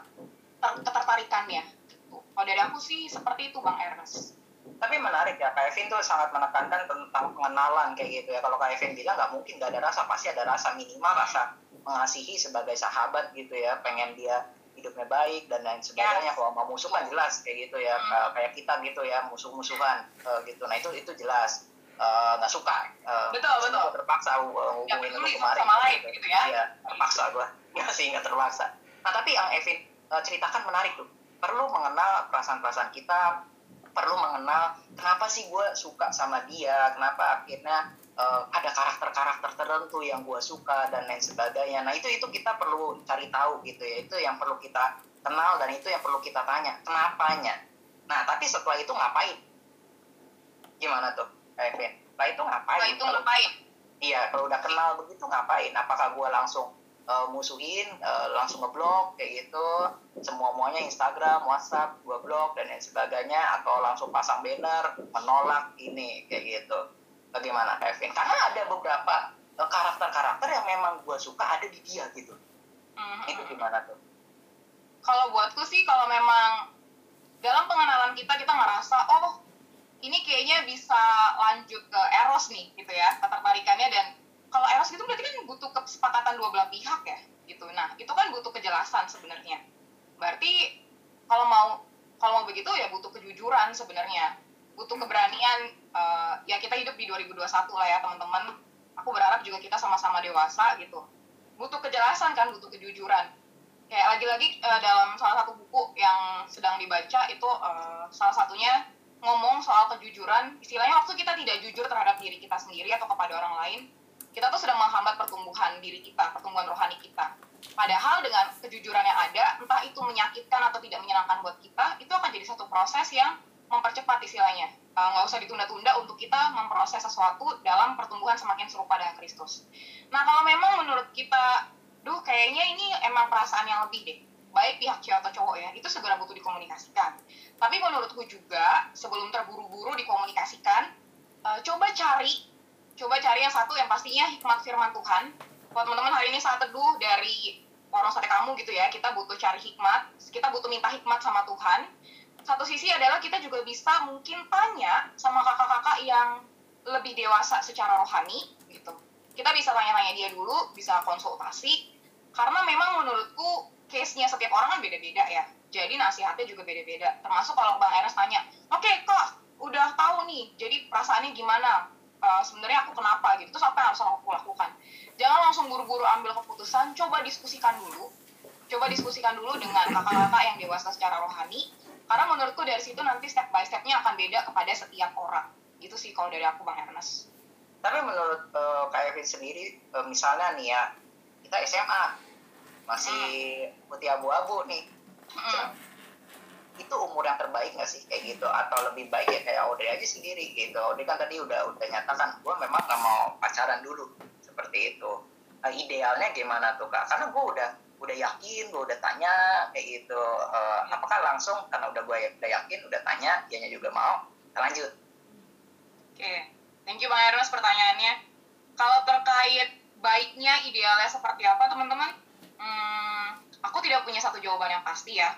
ketertarikannya. Gitu. Kalau dari aku sih seperti itu Bang Ernest. Tapi menarik ya Kak Evin tuh sangat menekankan tentang pengenalan kayak gitu ya. Kalau Kak Evin bilang nggak mungkin nggak ada rasa. Pasti ada rasa minimal rasa mengasihi sebagai sahabat gitu ya. Pengen dia hidupnya baik dan lain sebagainya. Yes. kalau mau musuh kan jelas kayak gitu ya. Hmm. kayak kita gitu ya musuh-musuhan uh, gitu. Nah itu itu jelas. Eh, nggak uh, suka. Uh, betul betul. terpaksa uh, hubungin lu kemarin sama lain gitu, gitu ya. Iya terpaksa gue nggak sih nggak terpaksa. Nah tapi yang Evin uh, ceritakan menarik tuh. Perlu mengenal perasaan-perasaan kita perlu mengenal kenapa sih gue suka sama dia kenapa akhirnya uh, ada karakter-karakter tertentu yang gue suka dan lain sebagainya. Nah itu itu kita perlu cari tahu gitu ya. Itu yang perlu kita kenal dan itu yang perlu kita tanya kenapanya? Nah tapi setelah itu ngapain? Gimana tuh Kevin setelah itu ngapain? Setelah itu ngapain? Iya kalau udah kenal begitu ngapain? Apakah gue langsung uh, musuhin uh, langsung ngeblok kayak gitu? Semua muanya Instagram WhatsApp gua blok dan lain sebagainya atau langsung pasang banner menolak ini kayak gitu bagaimana Kevin? Karena ada beberapa uh, karakter-karakter yang memang gua suka ada di dia gitu. Mm-hmm. itu gimana tuh? Kalau buatku sih kalau memang dalam pengenalan kita kita ngerasa oh ini kayaknya bisa lanjut ke eros nih gitu ya ketertarikannya. Dan kalau eros gitu berarti kan butuh kesepakatan dua belah pihak ya gitu. Nah itu kan butuh kejelasan sebenarnya. Berarti kalau mau kalau mau begitu ya butuh kejujuran sebenarnya. Butuh keberanian uh, ya kita hidup di 2021 lah ya teman-teman aku berharap juga kita sama-sama dewasa gitu butuh kejelasan kan butuh kejujuran kayak lagi-lagi uh, dalam salah satu buku yang sedang dibaca itu uh, salah satunya ngomong soal kejujuran istilahnya waktu kita tidak jujur terhadap diri kita sendiri atau kepada orang lain kita tuh sedang menghambat pertumbuhan diri kita, pertumbuhan rohani kita. Padahal dengan kejujuran yang ada, entah itu menyakitkan atau tidak menyenangkan buat kita, itu akan jadi satu proses yang mempercepat istilahnya. E, nggak usah ditunda-tunda untuk kita memproses sesuatu dalam pertumbuhan semakin serupa dengan Kristus. Nah kalau memang menurut kita, duh kayaknya ini emang perasaan yang lebih deh, baik pihak cewek atau cowok ya, itu segera butuh dikomunikasikan. Tapi menurutku juga, sebelum terburu-buru dikomunikasikan, e, coba cari coba cari yang satu yang pastinya hikmat firman Tuhan. Buat teman-teman hari ini saat teduh dari orang sate kamu gitu ya, kita butuh cari hikmat, kita butuh minta hikmat sama Tuhan. Satu sisi adalah kita juga bisa mungkin tanya sama kakak-kakak yang lebih dewasa secara rohani gitu. Kita bisa tanya-tanya dia dulu, bisa konsultasi, karena memang menurutku case-nya setiap orang kan beda-beda ya. Jadi nasihatnya juga beda-beda. Termasuk kalau Bang Enes tanya, oke okay, kok udah tahu nih, jadi perasaannya gimana? uh, sebenarnya aku kenapa gitu terus apa yang harus aku lakukan jangan langsung buru-buru ambil keputusan coba diskusikan dulu coba diskusikan dulu dengan kakak-kakak yang dewasa secara rohani karena menurutku dari situ nanti step by stepnya akan beda kepada setiap orang. Itu sih kalau dari aku bang Ernest tapi menurut uh, Kak Evin sendiri uh, misalnya nih ya kita SMA masih hmm. putih abu-abu nih. Hmm. Itu umur yang terbaik nggak sih kayak gitu? Atau lebih baik ya kayak Audrey aja sendiri gitu. Audrey kan tadi udah udah nyatakan gue memang nggak mau pacaran dulu. Seperti itu. Nah, idealnya gimana tuh kak? Karena gue udah udah yakin gue udah tanya kayak gitu. Uh, apakah langsung karena udah gue udah yakin udah tanya dianya juga mau kita lanjut. Oke okay. thank you bang Ernest pertanyaannya. Kalau terkait baiknya idealnya seperti apa teman-teman? Hmm, aku tidak punya satu jawaban yang pasti ya.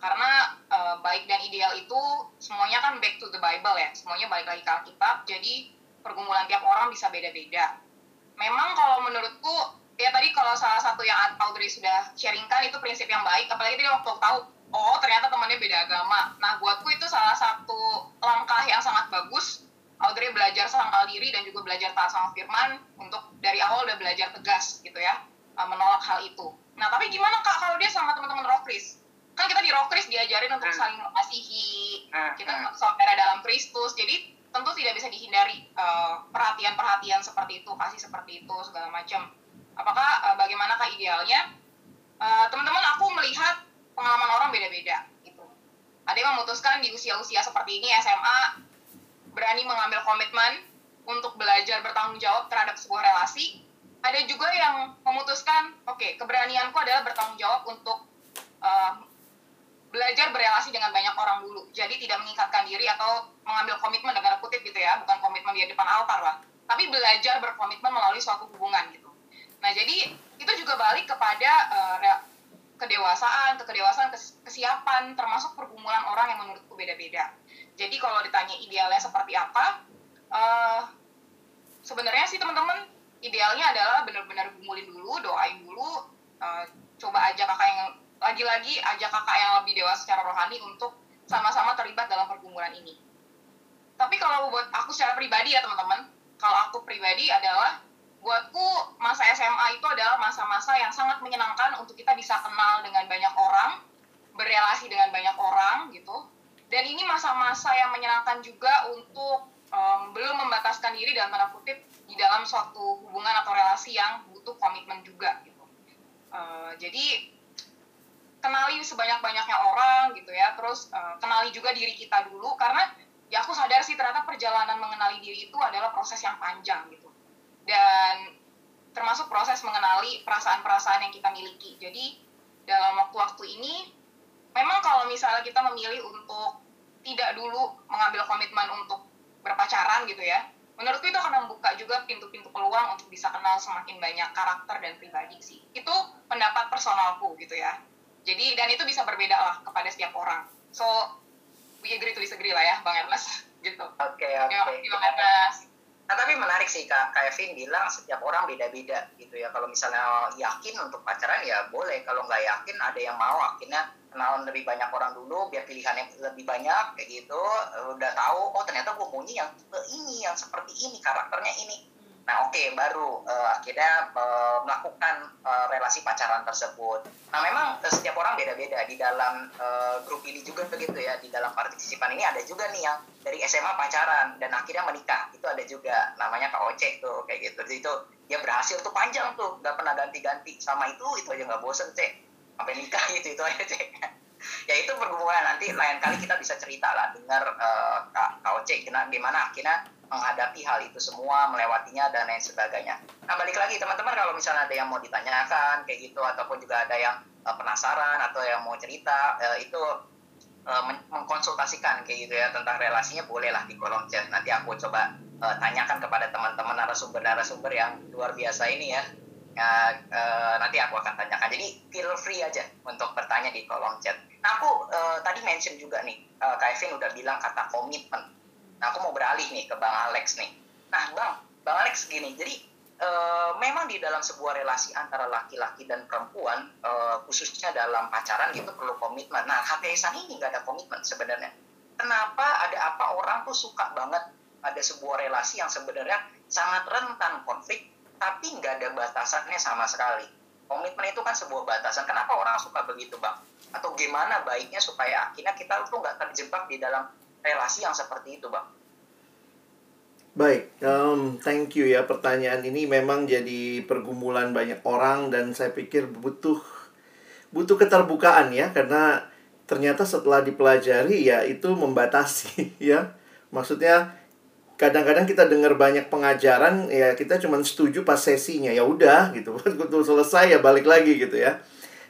Karena uh, baik dan ideal itu semuanya kan back to the Bible ya. Semuanya balik lagi ke Alkitab. Jadi pergumulan tiap orang bisa beda-beda. Memang kalau menurutku ya tadi kalau salah satu yang Audrey sudah sharingkan itu prinsip yang baik. Apalagi tadi waktu tahu oh ternyata temannya beda agama. Nah buatku itu salah satu langkah yang sangat bagus. Audrey belajar sangkal diri dan juga belajar taat sama firman untuk dari awal udah belajar tegas gitu ya eh, menolak hal itu. Nah tapi gimana kak kalau dia sama teman-teman Rockris kan kita di Rockris diajarin untuk hmm. saling mengasihi. Hmm. kita hmm. saudara dalam Kristus. Jadi tentu tidak bisa dihindari uh, perhatian-perhatian seperti itu kasih seperti itu segala macam apakah uh, bagaimanakah idealnya uh, teman-teman aku melihat pengalaman orang beda-beda gitu ada yang memutuskan di usia-usia seperti ini SMA berani mengambil komitmen untuk belajar bertanggung jawab terhadap sebuah relasi ada juga yang memutuskan oke okay, keberanianku adalah bertanggung jawab untuk uh, belajar berelasi dengan banyak orang dulu. Jadi tidak mengikatkan diri atau mengambil komitmen dengan kutip gitu ya, bukan komitmen di depan altar lah. Tapi belajar berkomitmen melalui suatu hubungan gitu. Nah jadi itu juga balik kepada uh, kedewasaan, kekedewasaan, kesiapan, termasuk pergumulan orang yang menurutku beda-beda. Jadi kalau ditanya idealnya seperti apa, uh, sebenarnya sih teman-teman idealnya adalah benar-benar gumulin dulu, doain dulu, uh, coba aja kakak yang lagi-lagi ajak kakak yang lebih dewasa secara rohani untuk sama-sama terlibat dalam pergumulan ini. Tapi kalau buat aku secara pribadi ya teman-teman kalau aku pribadi adalah buatku masa SMA itu adalah masa-masa yang sangat menyenangkan untuk kita bisa kenal dengan banyak orang berrelasi dengan banyak orang gitu. Dan ini masa-masa yang menyenangkan juga untuk um, belum membataskan diri dalam tanda kutip di dalam suatu hubungan atau relasi yang butuh komitmen juga gitu. Uh, jadi kenali sebanyak-banyaknya orang gitu ya. Terus uh, kenali juga diri kita dulu karena ya aku sadar sih ternyata perjalanan mengenali diri itu adalah proses yang panjang gitu dan termasuk proses mengenali perasaan-perasaan yang kita miliki. Jadi dalam waktu-waktu ini memang kalau misalnya kita memilih untuk tidak dulu mengambil komitmen untuk berpacaran gitu ya menurutku itu akan membuka juga pintu-pintu peluang untuk bisa kenal semakin banyak karakter dan pribadi sih. Itu pendapat personalku gitu ya. Jadi dan itu bisa berbeda lah kepada setiap orang. So we agree to disagree lah ya bang Ernest. Gitu. Oke okay, oke. okay. bang Ernest Nah, tapi menarik sih Kak, Kak Evin bilang setiap orang beda-beda gitu ya. Kalau misalnya yakin untuk pacaran ya boleh. Kalau nggak yakin ada yang mau akhirnya kenalan lebih banyak orang dulu biar pilihannya lebih banyak kayak gitu. Udah tahu oh ternyata gue maunya yang ini, yang seperti ini, karakternya ini. Nah oke okay, baru uh, akhirnya uh, melakukan uh, relasi pacaran tersebut. Nah memang uh, setiap orang beda-beda. Di dalam uh, grup ini juga begitu ya. Di dalam partisipan ini ada juga nih yang dari SMA pacaran dan akhirnya menikah. Itu ada juga. Namanya KOC tuh kayak gitu. Jadi itu dia berhasil tuh panjang tuh. Nggak pernah ganti-ganti. Sama itu itu aja nggak bosen cek. Sampai nikah gitu itu aja cek. ya itu perhubungan nanti lain kali kita bisa cerita lah. Dengar uh, KOC gimana akhirnya menghadapi hal itu semua, melewatinya dan lain sebagainya. Nah balik lagi teman-teman kalau misalnya ada yang mau ditanyakan kayak gitu ataupun juga ada yang uh, penasaran atau yang mau cerita uh, itu uh, mengkonsultasikan kayak gitu ya tentang relasinya bolehlah di kolom chat. Nanti aku coba uh, tanyakan kepada teman-teman narasumber-narasumber yang luar biasa ini ya. Uh, uh, nanti aku akan tanyakan. Jadi feel free aja untuk bertanya di kolom chat. Nah aku uh, tadi mention juga nih, uh, Kevin udah bilang kata komitmen Nah, aku mau beralih nih ke Bang Alex nih. Nah, Bang, Bang Alex gini, jadi e, memang di dalam sebuah relasi antara laki-laki dan perempuan, e, khususnya dalam pacaran gitu perlu komitmen. Nah, HTSan ini nggak ada komitmen sebenarnya. Kenapa ada apa orang tuh suka banget ada sebuah relasi yang sebenarnya sangat rentan konflik, tapi nggak ada batasannya sama sekali. Komitmen itu kan sebuah batasan. Kenapa orang suka begitu, Bang? Atau gimana baiknya supaya akhirnya kita tuh nggak terjebak di dalam relasi yang seperti itu, Bang. Baik, um, thank you ya pertanyaan ini memang jadi pergumulan banyak orang dan saya pikir butuh butuh keterbukaan ya karena ternyata setelah dipelajari ya itu membatasi ya. Maksudnya kadang-kadang kita dengar banyak pengajaran ya kita cuma setuju pas sesinya ya udah gitu. Betul selesai ya balik lagi gitu ya.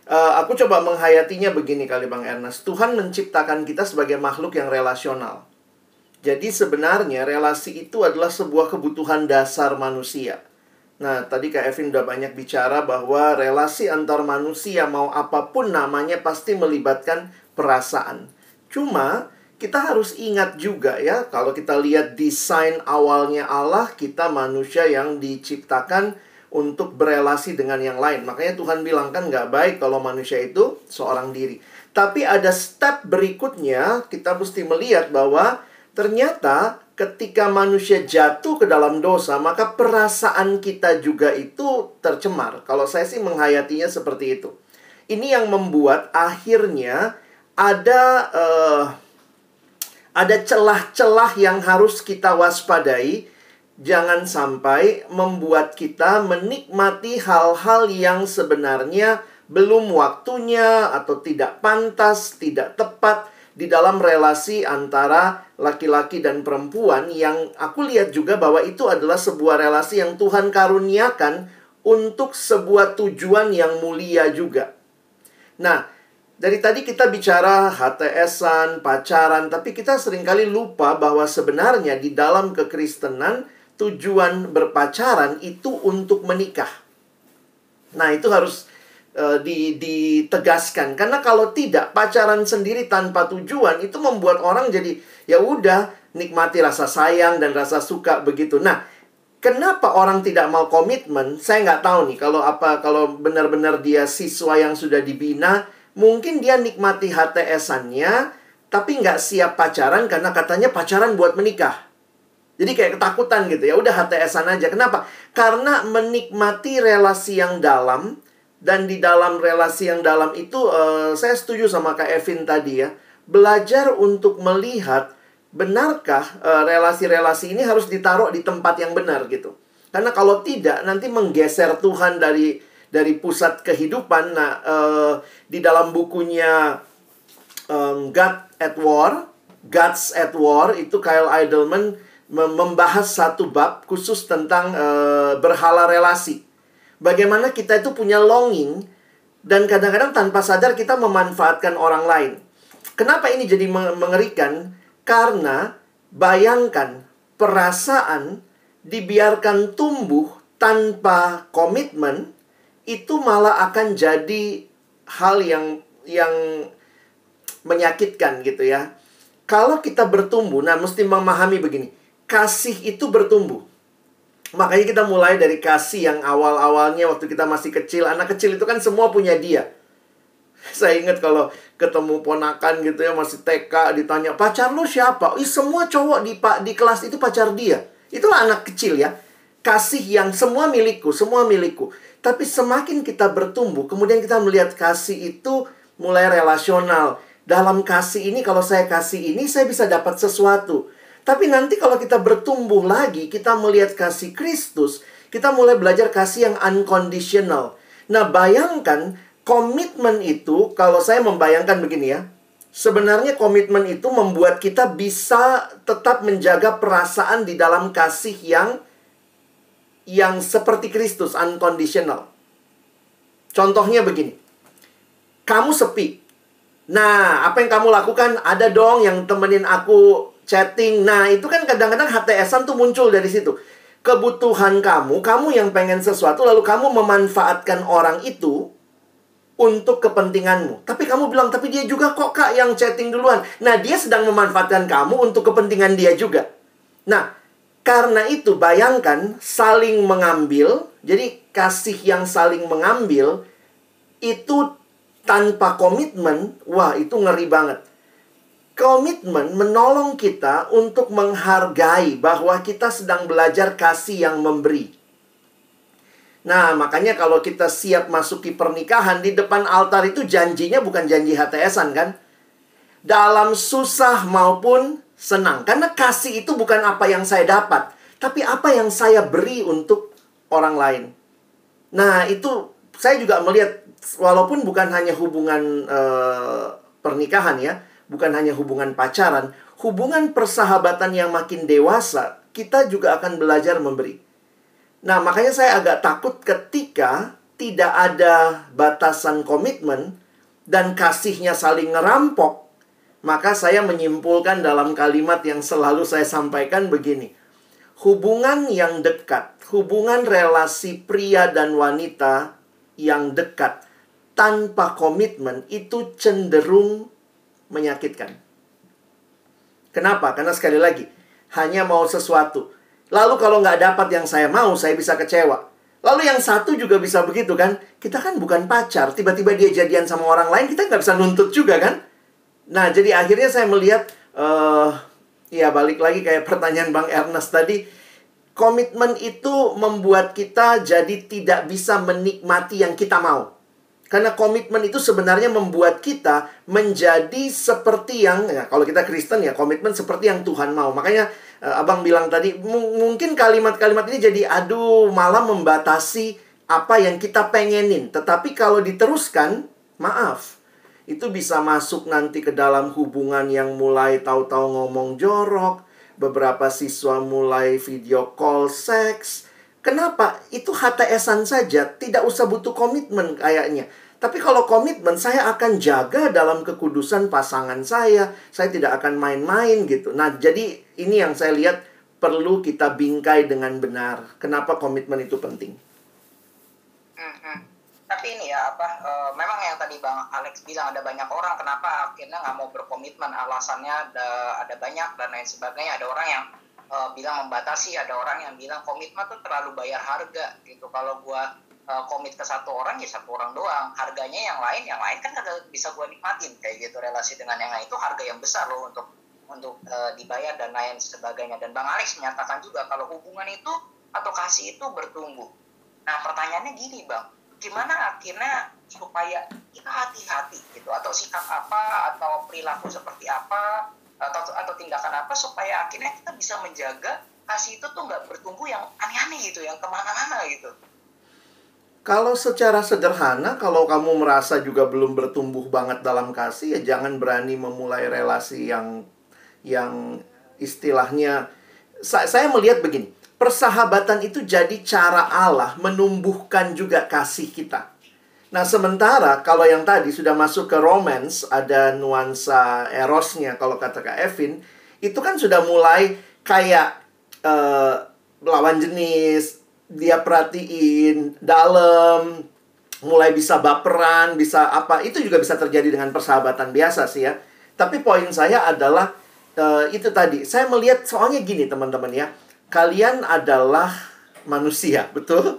Uh, aku coba menghayatinya begini kali Bang Ernest. Tuhan menciptakan kita sebagai makhluk yang relasional. Jadi sebenarnya relasi itu adalah sebuah kebutuhan dasar manusia. Nah, tadi Kak Evin udah banyak bicara bahwa relasi antar manusia mau apa pun namanya pasti melibatkan perasaan. Cuma kita harus ingat juga ya, kalau kita lihat desain awalnya Allah, kita manusia yang diciptakan untuk berelasi dengan yang lain. Makanya Tuhan bilang kan nggak baik kalau manusia itu seorang diri. Tapi ada step berikutnya kita mesti melihat bahwa ternyata ketika manusia jatuh ke dalam dosa, maka perasaan kita juga itu tercemar. Kalau saya sih menghayatinya seperti itu. Ini yang membuat akhirnya ada uh, ada celah-celah yang harus kita waspadai jangan sampai membuat kita menikmati hal-hal yang sebenarnya belum waktunya atau tidak pantas, tidak tepat di dalam relasi antara laki-laki dan perempuan yang aku lihat juga bahwa itu adalah sebuah relasi yang Tuhan karuniakan untuk sebuah tujuan yang mulia juga. Nah, dari tadi kita bicara HTSan, pacaran, tapi kita sering kali lupa bahwa sebenarnya di dalam kekristenan tujuan berpacaran itu untuk menikah. Nah, itu harus uh, di, ditegaskan karena kalau tidak pacaran sendiri tanpa tujuan itu membuat orang jadi ya udah nikmati rasa sayang dan rasa suka begitu. Nah, kenapa orang tidak mau komitmen? Saya nggak tahu nih kalau apa kalau benar-benar dia siswa yang sudah dibina, mungkin dia nikmati HTS-annya tapi nggak siap pacaran karena katanya pacaran buat menikah. Jadi kayak ketakutan gitu ya. Udah HTSan aja. Kenapa? Karena menikmati relasi yang dalam dan di dalam relasi yang dalam itu uh, saya setuju sama Kak Evin tadi ya. Belajar untuk melihat benarkah eh, relasi-relasi ini harus ditaruh di tempat yang benar gitu. Karena kalau tidak nanti menggeser Tuhan dari dari pusat kehidupan. Nah, uh, di dalam bukunya um, God at War, Gods at War itu Kyle Idleman membahas satu bab khusus tentang uh, berhala relasi. Bagaimana kita itu punya longing dan kadang-kadang tanpa sadar kita memanfaatkan orang lain. Kenapa ini jadi mengerikan? Karena bayangkan perasaan dibiarkan tumbuh tanpa komitmen itu malah akan jadi hal yang yang menyakitkan gitu ya. Kalau kita bertumbuh, nah mesti memahami begini kasih itu bertumbuh. Makanya kita mulai dari kasih yang awal-awalnya waktu kita masih kecil. Anak kecil itu kan semua punya dia. Saya ingat kalau ketemu ponakan gitu ya masih TK ditanya pacar lu siapa? Ih semua cowok di pak di kelas itu pacar dia. Itulah anak kecil ya. Kasih yang semua milikku, semua milikku. Tapi semakin kita bertumbuh, kemudian kita melihat kasih itu mulai relasional. Dalam kasih ini kalau saya kasih ini saya bisa dapat sesuatu. Tapi nanti kalau kita bertumbuh lagi, kita melihat kasih Kristus, kita mulai belajar kasih yang unconditional. Nah, bayangkan komitmen itu, kalau saya membayangkan begini ya, sebenarnya komitmen itu membuat kita bisa tetap menjaga perasaan di dalam kasih yang yang seperti Kristus, unconditional. Contohnya begini. Kamu sepi. Nah, apa yang kamu lakukan? Ada dong yang temenin aku chatting. Nah, itu kan kadang-kadang HTSan tuh muncul dari situ. Kebutuhan kamu, kamu yang pengen sesuatu, lalu kamu memanfaatkan orang itu untuk kepentinganmu. Tapi kamu bilang, tapi dia juga kok kak yang chatting duluan. Nah, dia sedang memanfaatkan kamu untuk kepentingan dia juga. Nah, karena itu bayangkan saling mengambil. Jadi kasih yang saling mengambil itu tanpa komitmen, wah itu ngeri banget komitmen menolong kita untuk menghargai bahwa kita sedang belajar kasih yang memberi. Nah, makanya kalau kita siap masuki pernikahan di depan altar itu janjinya bukan janji HTSan kan? Dalam susah maupun senang. Karena kasih itu bukan apa yang saya dapat, tapi apa yang saya beri untuk orang lain. Nah, itu saya juga melihat walaupun bukan hanya hubungan uh, pernikahan ya, bukan hanya hubungan pacaran, hubungan persahabatan yang makin dewasa, kita juga akan belajar memberi. Nah, makanya saya agak takut ketika tidak ada batasan komitmen dan kasihnya saling ngerampok, maka saya menyimpulkan dalam kalimat yang selalu saya sampaikan begini. Hubungan yang dekat, hubungan relasi pria dan wanita yang dekat tanpa komitmen itu cenderung menyakitkan. Kenapa? Karena sekali lagi, hanya mau sesuatu. Lalu kalau nggak dapat yang saya mau, saya bisa kecewa. Lalu yang satu juga bisa begitu kan? Kita kan bukan pacar, tiba-tiba dia jadian sama orang lain, kita nggak bisa nuntut juga kan? Nah, jadi akhirnya saya melihat, uh, ya balik lagi kayak pertanyaan Bang Ernest tadi, komitmen itu membuat kita jadi tidak bisa menikmati yang kita mau. Karena komitmen itu sebenarnya membuat kita menjadi seperti yang ya kalau kita Kristen ya komitmen seperti yang Tuhan mau. Makanya uh, Abang bilang tadi mungkin kalimat-kalimat ini jadi aduh malah membatasi apa yang kita pengenin. Tetapi kalau diteruskan, maaf. Itu bisa masuk nanti ke dalam hubungan yang mulai tahu-tahu ngomong jorok, beberapa siswa mulai video call seks, Kenapa? Itu HTSan saja, tidak usah butuh komitmen kayaknya. Tapi kalau komitmen, saya akan jaga dalam kekudusan pasangan saya. Saya tidak akan main-main gitu. Nah, jadi ini yang saya lihat perlu kita bingkai dengan benar. Kenapa komitmen itu penting? Hmm, hmm. Tapi ini ya apa? Uh, memang yang tadi bang Alex bilang ada banyak orang kenapa akhirnya nggak mau berkomitmen. Alasannya ada ada banyak dan lain sebagainya. Ada orang yang uh, bilang membatasi, ada orang yang bilang komitmen tuh terlalu bayar harga gitu. Kalau gua uh, komit ke satu orang ya satu orang doang, harganya yang lain yang lain kan kagak bisa gua nikmatin kayak gitu relasi dengan yang lain itu harga yang besar loh untuk untuk uh, dibayar dan lain sebagainya. Dan Bang Alex menyatakan juga kalau hubungan itu atau kasih itu bertumbuh. Nah pertanyaannya gini Bang, gimana akhirnya supaya kita hati-hati gitu atau sikap apa atau perilaku seperti apa atau atau tindakan apa supaya akhirnya kita bisa menjaga kasih itu tuh nggak bertumbuh yang aneh-aneh gitu, yang ke mana-mana gitu. Kalau secara sederhana, kalau kamu merasa juga belum bertumbuh banget dalam kasih, ya jangan berani memulai relasi yang yang istilahnya saya, saya melihat begini, persahabatan itu jadi cara Allah menumbuhkan juga kasih kita. Nah, sementara kalau yang tadi sudah masuk ke romance, ada nuansa erosnya kalau kata Kak Evin, itu kan sudah mulai kayak uh, lawan jenis, dia perhatiin dalam mulai bisa baperan, bisa apa, itu juga bisa terjadi dengan persahabatan biasa sih ya. Tapi poin saya adalah uh, itu tadi. Saya melihat soalnya gini teman-teman ya. Kalian adalah manusia, betul?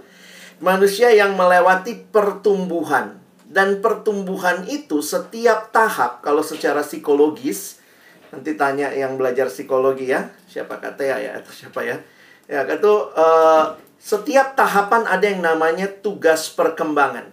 Manusia yang melewati pertumbuhan. Dan pertumbuhan itu setiap tahap kalau secara psikologis nanti tanya yang belajar psikologi ya, siapa kata ya atau siapa ya. Ya, itu uh, setiap tahapan ada yang namanya tugas perkembangan.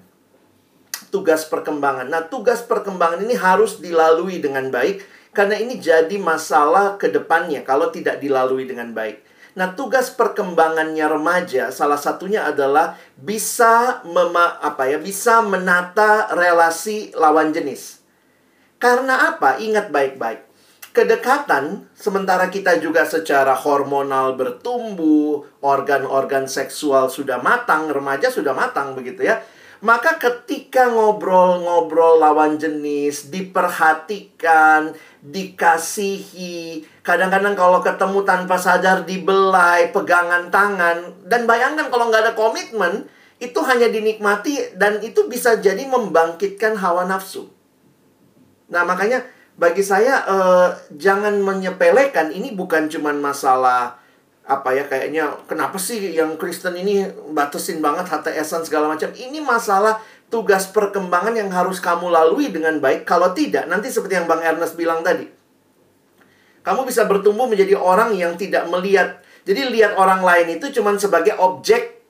Tugas perkembangan. Nah, tugas perkembangan ini harus dilalui dengan baik karena ini jadi masalah ke depannya kalau tidak dilalui dengan baik. Nah, tugas perkembangannya remaja salah satunya adalah bisa mema apa ya, bisa menata relasi lawan jenis. Karena apa? Ingat baik-baik kedekatan, sementara kita juga secara hormonal bertumbuh, organ-organ seksual sudah matang, remaja sudah matang begitu ya. Maka ketika ngobrol-ngobrol lawan jenis, diperhatikan, dikasihi, kadang-kadang kalau ketemu tanpa sadar dibelai, pegangan tangan, dan bayangkan kalau nggak ada komitmen, itu hanya dinikmati dan itu bisa jadi membangkitkan hawa nafsu. Nah makanya bagi saya uh, jangan menyepelekan. Ini bukan cuma masalah apa ya kayaknya kenapa sih yang Kristen ini batasin banget HTSan segala macam. Ini masalah tugas perkembangan yang harus kamu lalui dengan baik. Kalau tidak nanti seperti yang Bang Ernest bilang tadi kamu bisa bertumbuh menjadi orang yang tidak melihat. Jadi lihat orang lain itu cuma sebagai objek.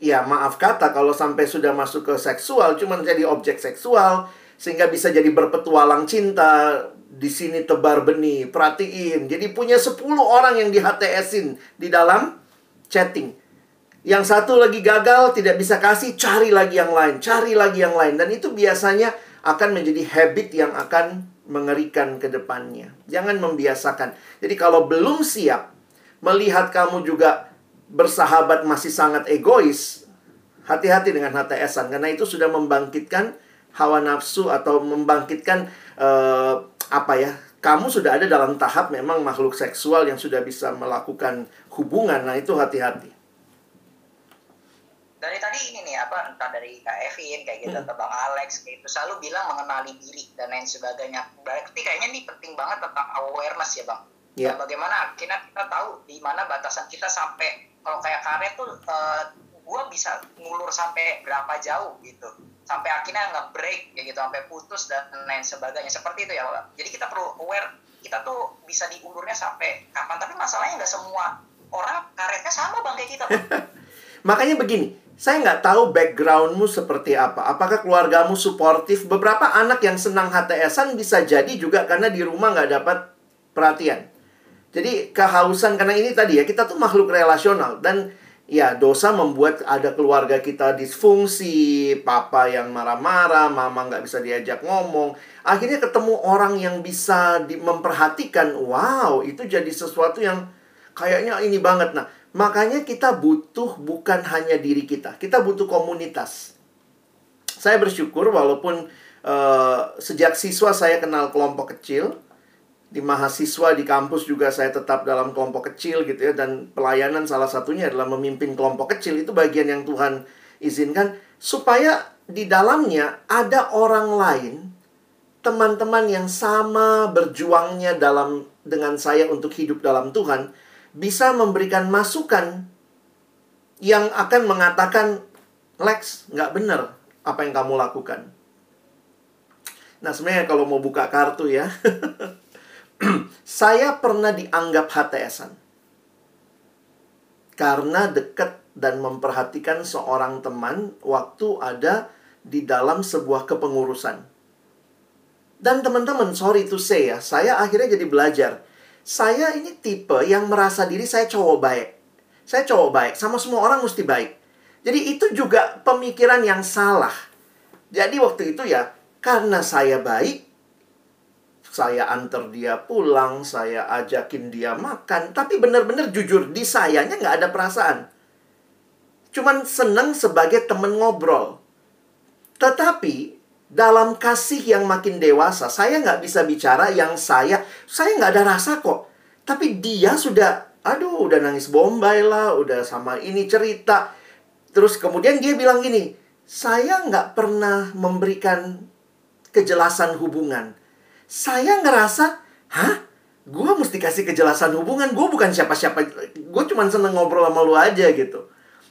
Ya maaf kata kalau sampai sudah masuk ke seksual cuma jadi objek seksual sehingga bisa jadi berpetualang cinta di sini tebar benih perhatiin. Jadi punya 10 orang yang di HTS-in di dalam chatting. Yang satu lagi gagal tidak bisa kasih cari lagi yang lain cari lagi yang lain. Dan itu biasanya akan menjadi habit yang akan mengerikan ke depannya. Jangan membiasakan. Jadi kalau belum siap melihat kamu juga bersahabat masih sangat egois hati-hati dengan HTS-an karena itu sudah membangkitkan hawa nafsu atau membangkitkan uh, apa ya kamu sudah ada dalam tahap memang makhluk seksual yang sudah bisa melakukan hubungan. Nah itu hati-hati dari tadi ini nih apa entah dari Kak Evin kayak gitu hmm. atau Bang Alex kayak itu selalu bilang mengenali diri dan lain sebagainya berarti kayaknya ini penting banget tentang awareness ya Bang yeah. dan bagaimana akhirnya kita tahu di mana batasan kita sampai kalau kayak karet tuh uh, gua bisa ngulur sampai berapa jauh gitu sampai akhirnya nggak break ya gitu sampai putus dan lain sebagainya seperti itu ya Pak. Jadi kita perlu aware kita tuh bisa diulurnya sampai kapan tapi masalahnya nggak semua orang karetnya sama bang kayak kita. Makanya begini, saya nggak tahu backgroundmu seperti apa. Apakah keluargamu suportif? Beberapa anak yang senang HTSan bisa jadi juga karena di rumah nggak dapat perhatian. Jadi kehausan karena ini tadi ya kita tuh makhluk relasional dan ya dosa membuat ada keluarga kita disfungsi, papa yang marah-marah, mama nggak bisa diajak ngomong. Akhirnya ketemu orang yang bisa di, memperhatikan, wow itu jadi sesuatu yang kayaknya ini banget. Nah makanya kita butuh bukan hanya diri kita, kita butuh komunitas. Saya bersyukur walaupun uh, sejak siswa saya kenal kelompok kecil, di mahasiswa di kampus juga saya tetap dalam kelompok kecil gitu ya dan pelayanan salah satunya adalah memimpin kelompok kecil itu bagian yang Tuhan izinkan supaya di dalamnya ada orang lain teman-teman yang sama berjuangnya dalam dengan saya untuk hidup dalam Tuhan bisa memberikan masukan yang akan mengatakan Lex nggak benar apa yang kamu lakukan. Nah sebenarnya kalau mau buka kartu ya Saya pernah dianggap HTSan. Karena dekat dan memperhatikan seorang teman waktu ada di dalam sebuah kepengurusan. Dan teman-teman, sorry to say ya, saya akhirnya jadi belajar. Saya ini tipe yang merasa diri saya cowok baik. Saya cowok baik, sama semua orang mesti baik. Jadi itu juga pemikiran yang salah. Jadi waktu itu ya, karena saya baik, saya antar dia pulang, saya ajakin dia makan. Tapi benar-benar jujur, di sayanya nggak ada perasaan. Cuman senang sebagai temen ngobrol. Tetapi dalam kasih yang makin dewasa, saya nggak bisa bicara yang saya, saya nggak ada rasa kok. Tapi dia sudah, aduh, udah nangis bombay lah, udah sama ini cerita. Terus kemudian dia bilang gini, saya nggak pernah memberikan kejelasan hubungan. Saya ngerasa, hah? Gue mesti kasih kejelasan hubungan, gue bukan siapa-siapa, gue cuma seneng ngobrol sama lu aja gitu.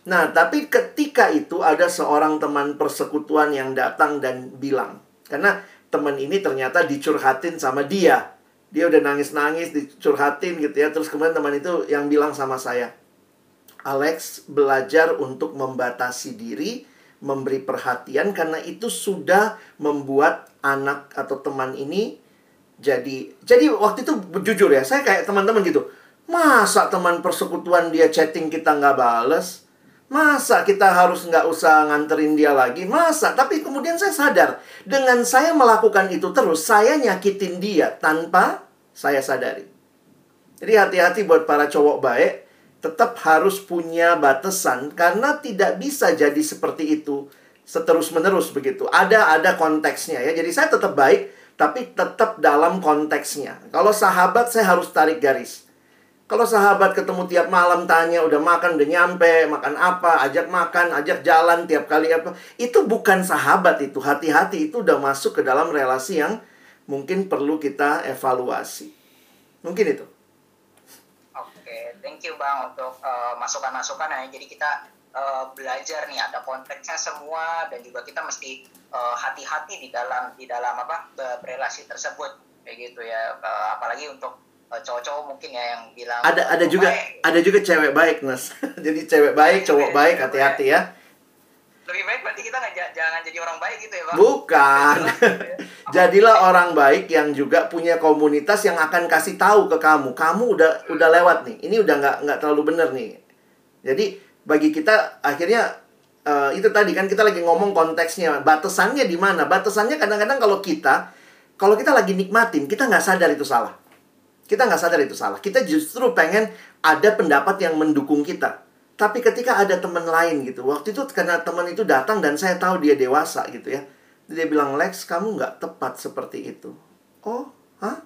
Nah, tapi ketika itu ada seorang teman persekutuan yang datang dan bilang, karena teman ini ternyata dicurhatin sama dia. Dia udah nangis-nangis, dicurhatin gitu ya. Terus kemudian teman itu yang bilang sama saya, Alex belajar untuk membatasi diri, memberi perhatian karena itu sudah membuat anak atau teman ini jadi jadi waktu itu jujur ya saya kayak teman-teman gitu masa teman persekutuan dia chatting kita nggak bales Masa kita harus nggak usah nganterin dia lagi? Masa? Tapi kemudian saya sadar, dengan saya melakukan itu terus, saya nyakitin dia tanpa saya sadari. Jadi hati-hati buat para cowok baik, tetap harus punya batasan karena tidak bisa jadi seperti itu seterus-menerus begitu. Ada ada konteksnya ya. Jadi saya tetap baik, tapi tetap dalam konteksnya. Kalau sahabat saya harus tarik garis. Kalau sahabat ketemu tiap malam tanya udah makan, udah nyampe, makan apa, ajak makan, ajak jalan tiap kali apa. Itu bukan sahabat itu. Hati-hati itu udah masuk ke dalam relasi yang mungkin perlu kita evaluasi. Mungkin itu. Oke, thank you Bang untuk uh, masukan-masukan ya. Jadi kita uh, belajar nih ada konteksnya semua dan juga kita mesti uh, hati-hati di dalam di dalam apa berrelasi tersebut kayak gitu ya. Uh, apalagi untuk cowok-cowok mungkin ya yang bilang ada ada juga baik. ada juga cewek baik nas jadi cewek baik cowok baik hati-hati ya. Lebih baik berarti kita nggak jangan jadi orang baik gitu ya bang? Bukan. Jadilah orang baik yang juga punya komunitas yang akan kasih tahu ke kamu. Kamu udah udah lewat nih. Ini udah nggak nggak terlalu bener nih. Jadi bagi kita akhirnya uh, itu tadi kan kita lagi ngomong konteksnya. Batasannya di mana? Batasannya kadang-kadang kalau kita kalau kita lagi nikmatin kita nggak sadar itu salah kita nggak sadar itu salah. Kita justru pengen ada pendapat yang mendukung kita. Tapi ketika ada teman lain gitu, waktu itu karena teman itu datang dan saya tahu dia dewasa gitu ya. Dia bilang, Lex, kamu nggak tepat seperti itu. Oh, hah?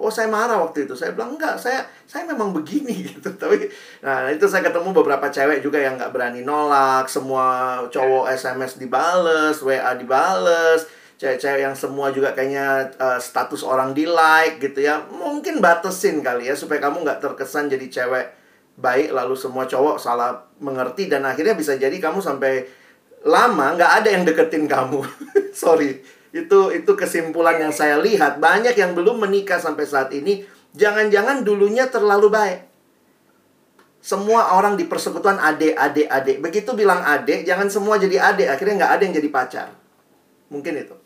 Oh, saya marah waktu itu. Saya bilang, enggak, saya saya memang begini gitu. Tapi, nah itu saya ketemu beberapa cewek juga yang nggak berani nolak. Semua cowok SMS dibales, WA dibales cewek-cewek yang semua juga kayaknya uh, status orang di like gitu ya mungkin batasin kali ya supaya kamu nggak terkesan jadi cewek baik lalu semua cowok salah mengerti dan akhirnya bisa jadi kamu sampai lama nggak ada yang deketin kamu. Sorry itu itu kesimpulan yang saya lihat. Banyak yang belum menikah sampai saat ini. Jangan-jangan dulunya terlalu baik. Semua orang di persekutuan adik adik adik begitu bilang adik jangan semua jadi adik akhirnya nggak ada yang jadi pacar. Mungkin itu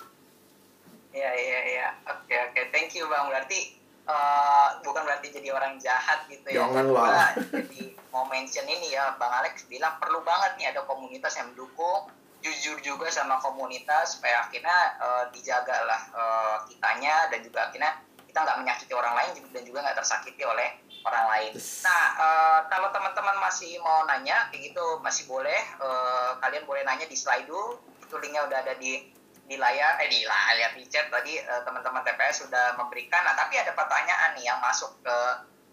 Iya iya iya. Oke oke. Thank you bang. Berarti uh, bukan berarti jadi orang jahat gitu ya. Jangan lah. Jadi mau mention ini ya, bang Alex bilang perlu banget nih ada komunitas yang mendukung, jujur juga sama komunitas supaya akhirnya uh, dijaga lah uh, kitanya dan juga akhirnya kita nggak menyakiti orang lain dan juga nggak tersakiti oleh orang lain. Nah, uh, kalau teman-teman masih mau nanya, kayak gitu masih boleh. Uh, kalian boleh nanya di slide dulu. Itu linknya udah ada di di layar eh di layar di chat tadi uh, teman-teman TPS sudah memberikan. Nah tapi ada pertanyaan nih yang masuk ke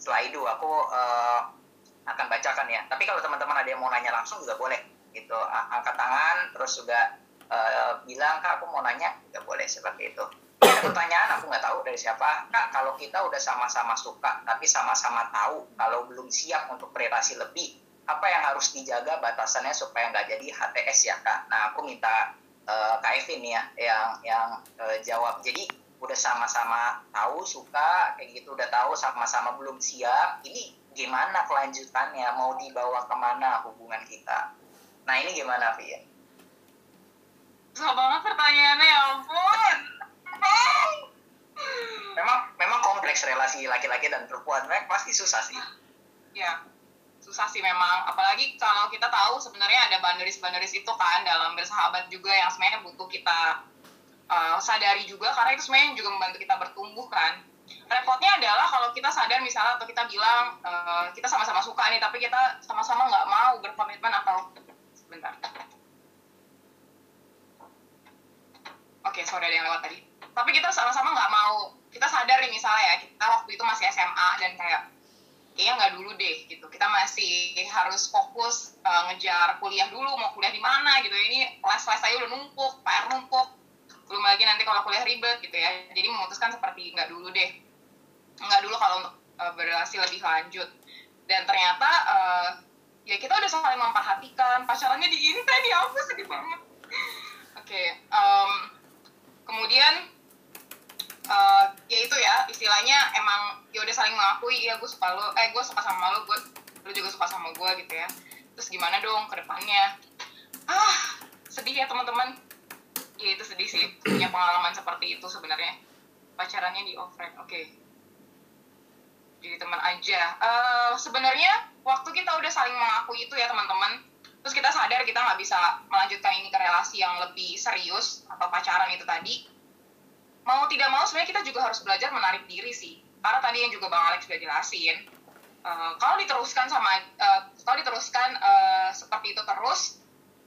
slide aku uh, akan bacakan ya. Tapi kalau teman-teman ada yang mau nanya langsung juga boleh gitu. Angkat tangan terus juga uh, bilang kak aku mau nanya. Juga boleh seperti itu. Ada pertanyaan aku nggak tahu dari siapa. Kak kalau kita udah sama-sama suka tapi sama-sama tahu kalau belum siap untuk relasi lebih apa yang harus dijaga batasannya supaya nggak jadi HTS ya kak? Nah aku minta uh, Kak Evin ya yang yang uh, jawab. Jadi udah sama-sama tahu suka kayak gitu udah tahu sama-sama belum siap ini gimana kelanjutannya? Mau dibawa ke mana hubungan kita? Nah ini gimana Via? Susah banget pertanyaannya ya ampun. Memang memang kompleks relasi laki-laki dan perempuan. Memang pasti susah sih. Ya susah sih memang. Apalagi kalau kita tahu sebenarnya ada boundaries-boundaries itu kan dalam bersahabat juga yang sebenarnya butuh kita uh, sadari juga. Karena itu sebenarnya juga membantu kita bertumbuh kan. Repotnya adalah kalau kita sadar misalnya atau kita bilang uh, kita sama-sama suka nih tapi kita sama-sama nggak mau berkomitmen atau sebentar. Oke okay, sorry ada yang lewat tadi. Tapi kita sama-sama nggak mau. Kita sadar nih misalnya ya kita waktu itu masih SMA dan kayak kayaknya nggak dulu deh gitu. Kita masih harus fokus uh, ngejar kuliah dulu mau kuliah di mana gitu. Ini les saya udah numpuk PR numpuk. Belum lagi nanti kalau kuliah ribet gitu ya. Jadi memutuskan seperti nggak dulu deh. Nggak dulu kalau untuk uh, berhasil lebih lanjut. Dan ternyata uh, ya kita udah saling memperhatikan. Pacarannya di ini tadi aku sedih banget. Oke okay, um, kemudian uh, ya itu ya istilahnya emang ya udah saling mengakui ya gue suka lo eh gue suka sama lo gue lo juga suka sama gue gitu ya. Terus gimana dong ke depannya? Ah sedih ya teman-teman. Ya itu sedih sih punya pengalaman seperti itu sebenarnya. Pacarannya di offline oke. Okay. jadi teman aja. Uh, sebenarnya waktu kita udah saling mengakui itu ya teman-teman. Terus kita sadar kita nggak bisa melanjutkan ini ke relasi yang lebih serius atau pacaran itu tadi mau tidak mau sebenarnya kita juga harus belajar menarik diri sih. Karena tadi yang juga bang Alex sudah jelasin uh, kalau diteruskan sama uh, kalau diteruskan uh, seperti itu terus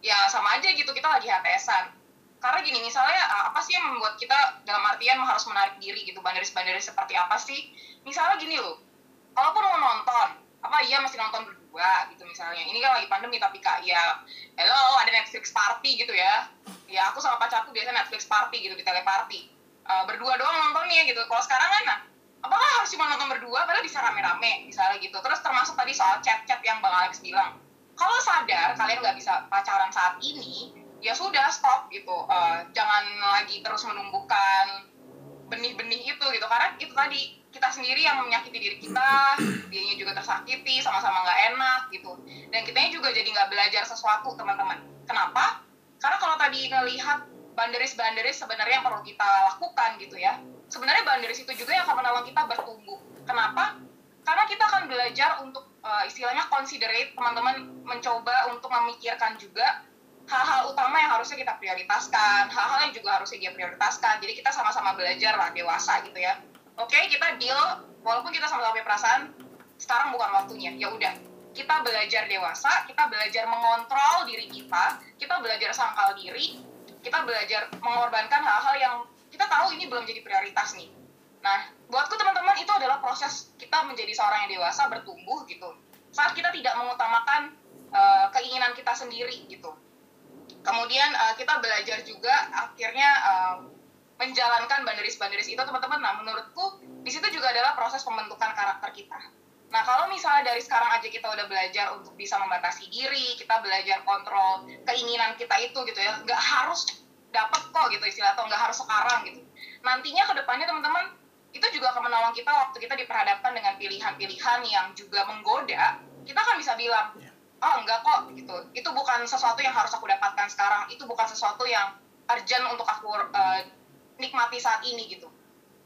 ya sama aja gitu kita lagi HTSan karena gini misalnya apa sih yang membuat kita dalam artian harus menarik diri gitu bandaris-bandaris seperti apa sih? Misalnya gini loh kalaupun mau nonton apa iya masih nonton berdua gitu misalnya. Ini kan lagi pandemi tapi kak ya hello ada Netflix party gitu ya. Ya aku sama pacarku biasa Netflix party gitu di teleparty uh, berdua doang nontonnya gitu kalau sekarang kan nah, apakah harus cuma nonton berdua padahal bisa rame-rame misalnya gitu terus termasuk tadi soal chat-chat yang bang Alex bilang kalau sadar kalian nggak bisa pacaran saat ini ya sudah stop gitu uh, jangan lagi terus menumbuhkan benih-benih itu gitu karena itu tadi kita sendiri yang menyakiti diri kita, dianya juga tersakiti, sama-sama nggak enak gitu. Dan kitanya juga jadi nggak belajar sesuatu teman-teman. Kenapa? Karena kalau tadi ngelihat banderis-banderis sebenarnya yang perlu kita lakukan gitu ya. Sebenarnya banderis itu juga yang akan menolong kita bertumbuh. Kenapa? Karena kita akan belajar untuk uh, istilahnya considerate teman-teman mencoba untuk memikirkan juga hal-hal utama yang harusnya kita prioritaskan, hal-hal yang juga harusnya dia prioritaskan. Jadi kita sama-sama belajar lah dewasa gitu ya oke kita deal walaupun kita sama-sama punya perasaan sekarang bukan waktunya ya udah kita belajar dewasa kita belajar mengontrol diri kita kita belajar sangkal diri kita belajar mengorbankan hal-hal yang kita tahu ini belum jadi prioritas nih. Nah buatku teman-teman itu adalah proses kita menjadi seorang yang dewasa bertumbuh gitu. Saat kita tidak mengutamakan uh, keinginan kita sendiri gitu. Kemudian uh, kita belajar juga akhirnya uh, menjalankan banderis-banderis itu teman-teman. Nah menurutku di situ juga adalah proses pembentukan karakter kita nah kalau misalnya dari sekarang aja kita udah belajar untuk bisa membatasi diri kita belajar kontrol keinginan kita itu gitu ya nggak harus dapat kok gitu istilah atau nggak harus sekarang gitu. Nantinya ke depannya teman-teman itu juga akan menolong kita waktu kita diperhadapkan dengan pilihan-pilihan yang juga menggoda kita kan bisa bilang oh enggak kok gitu. Itu bukan sesuatu yang harus aku dapatkan sekarang itu bukan sesuatu yang urgent untuk aku uh, nikmati saat ini gitu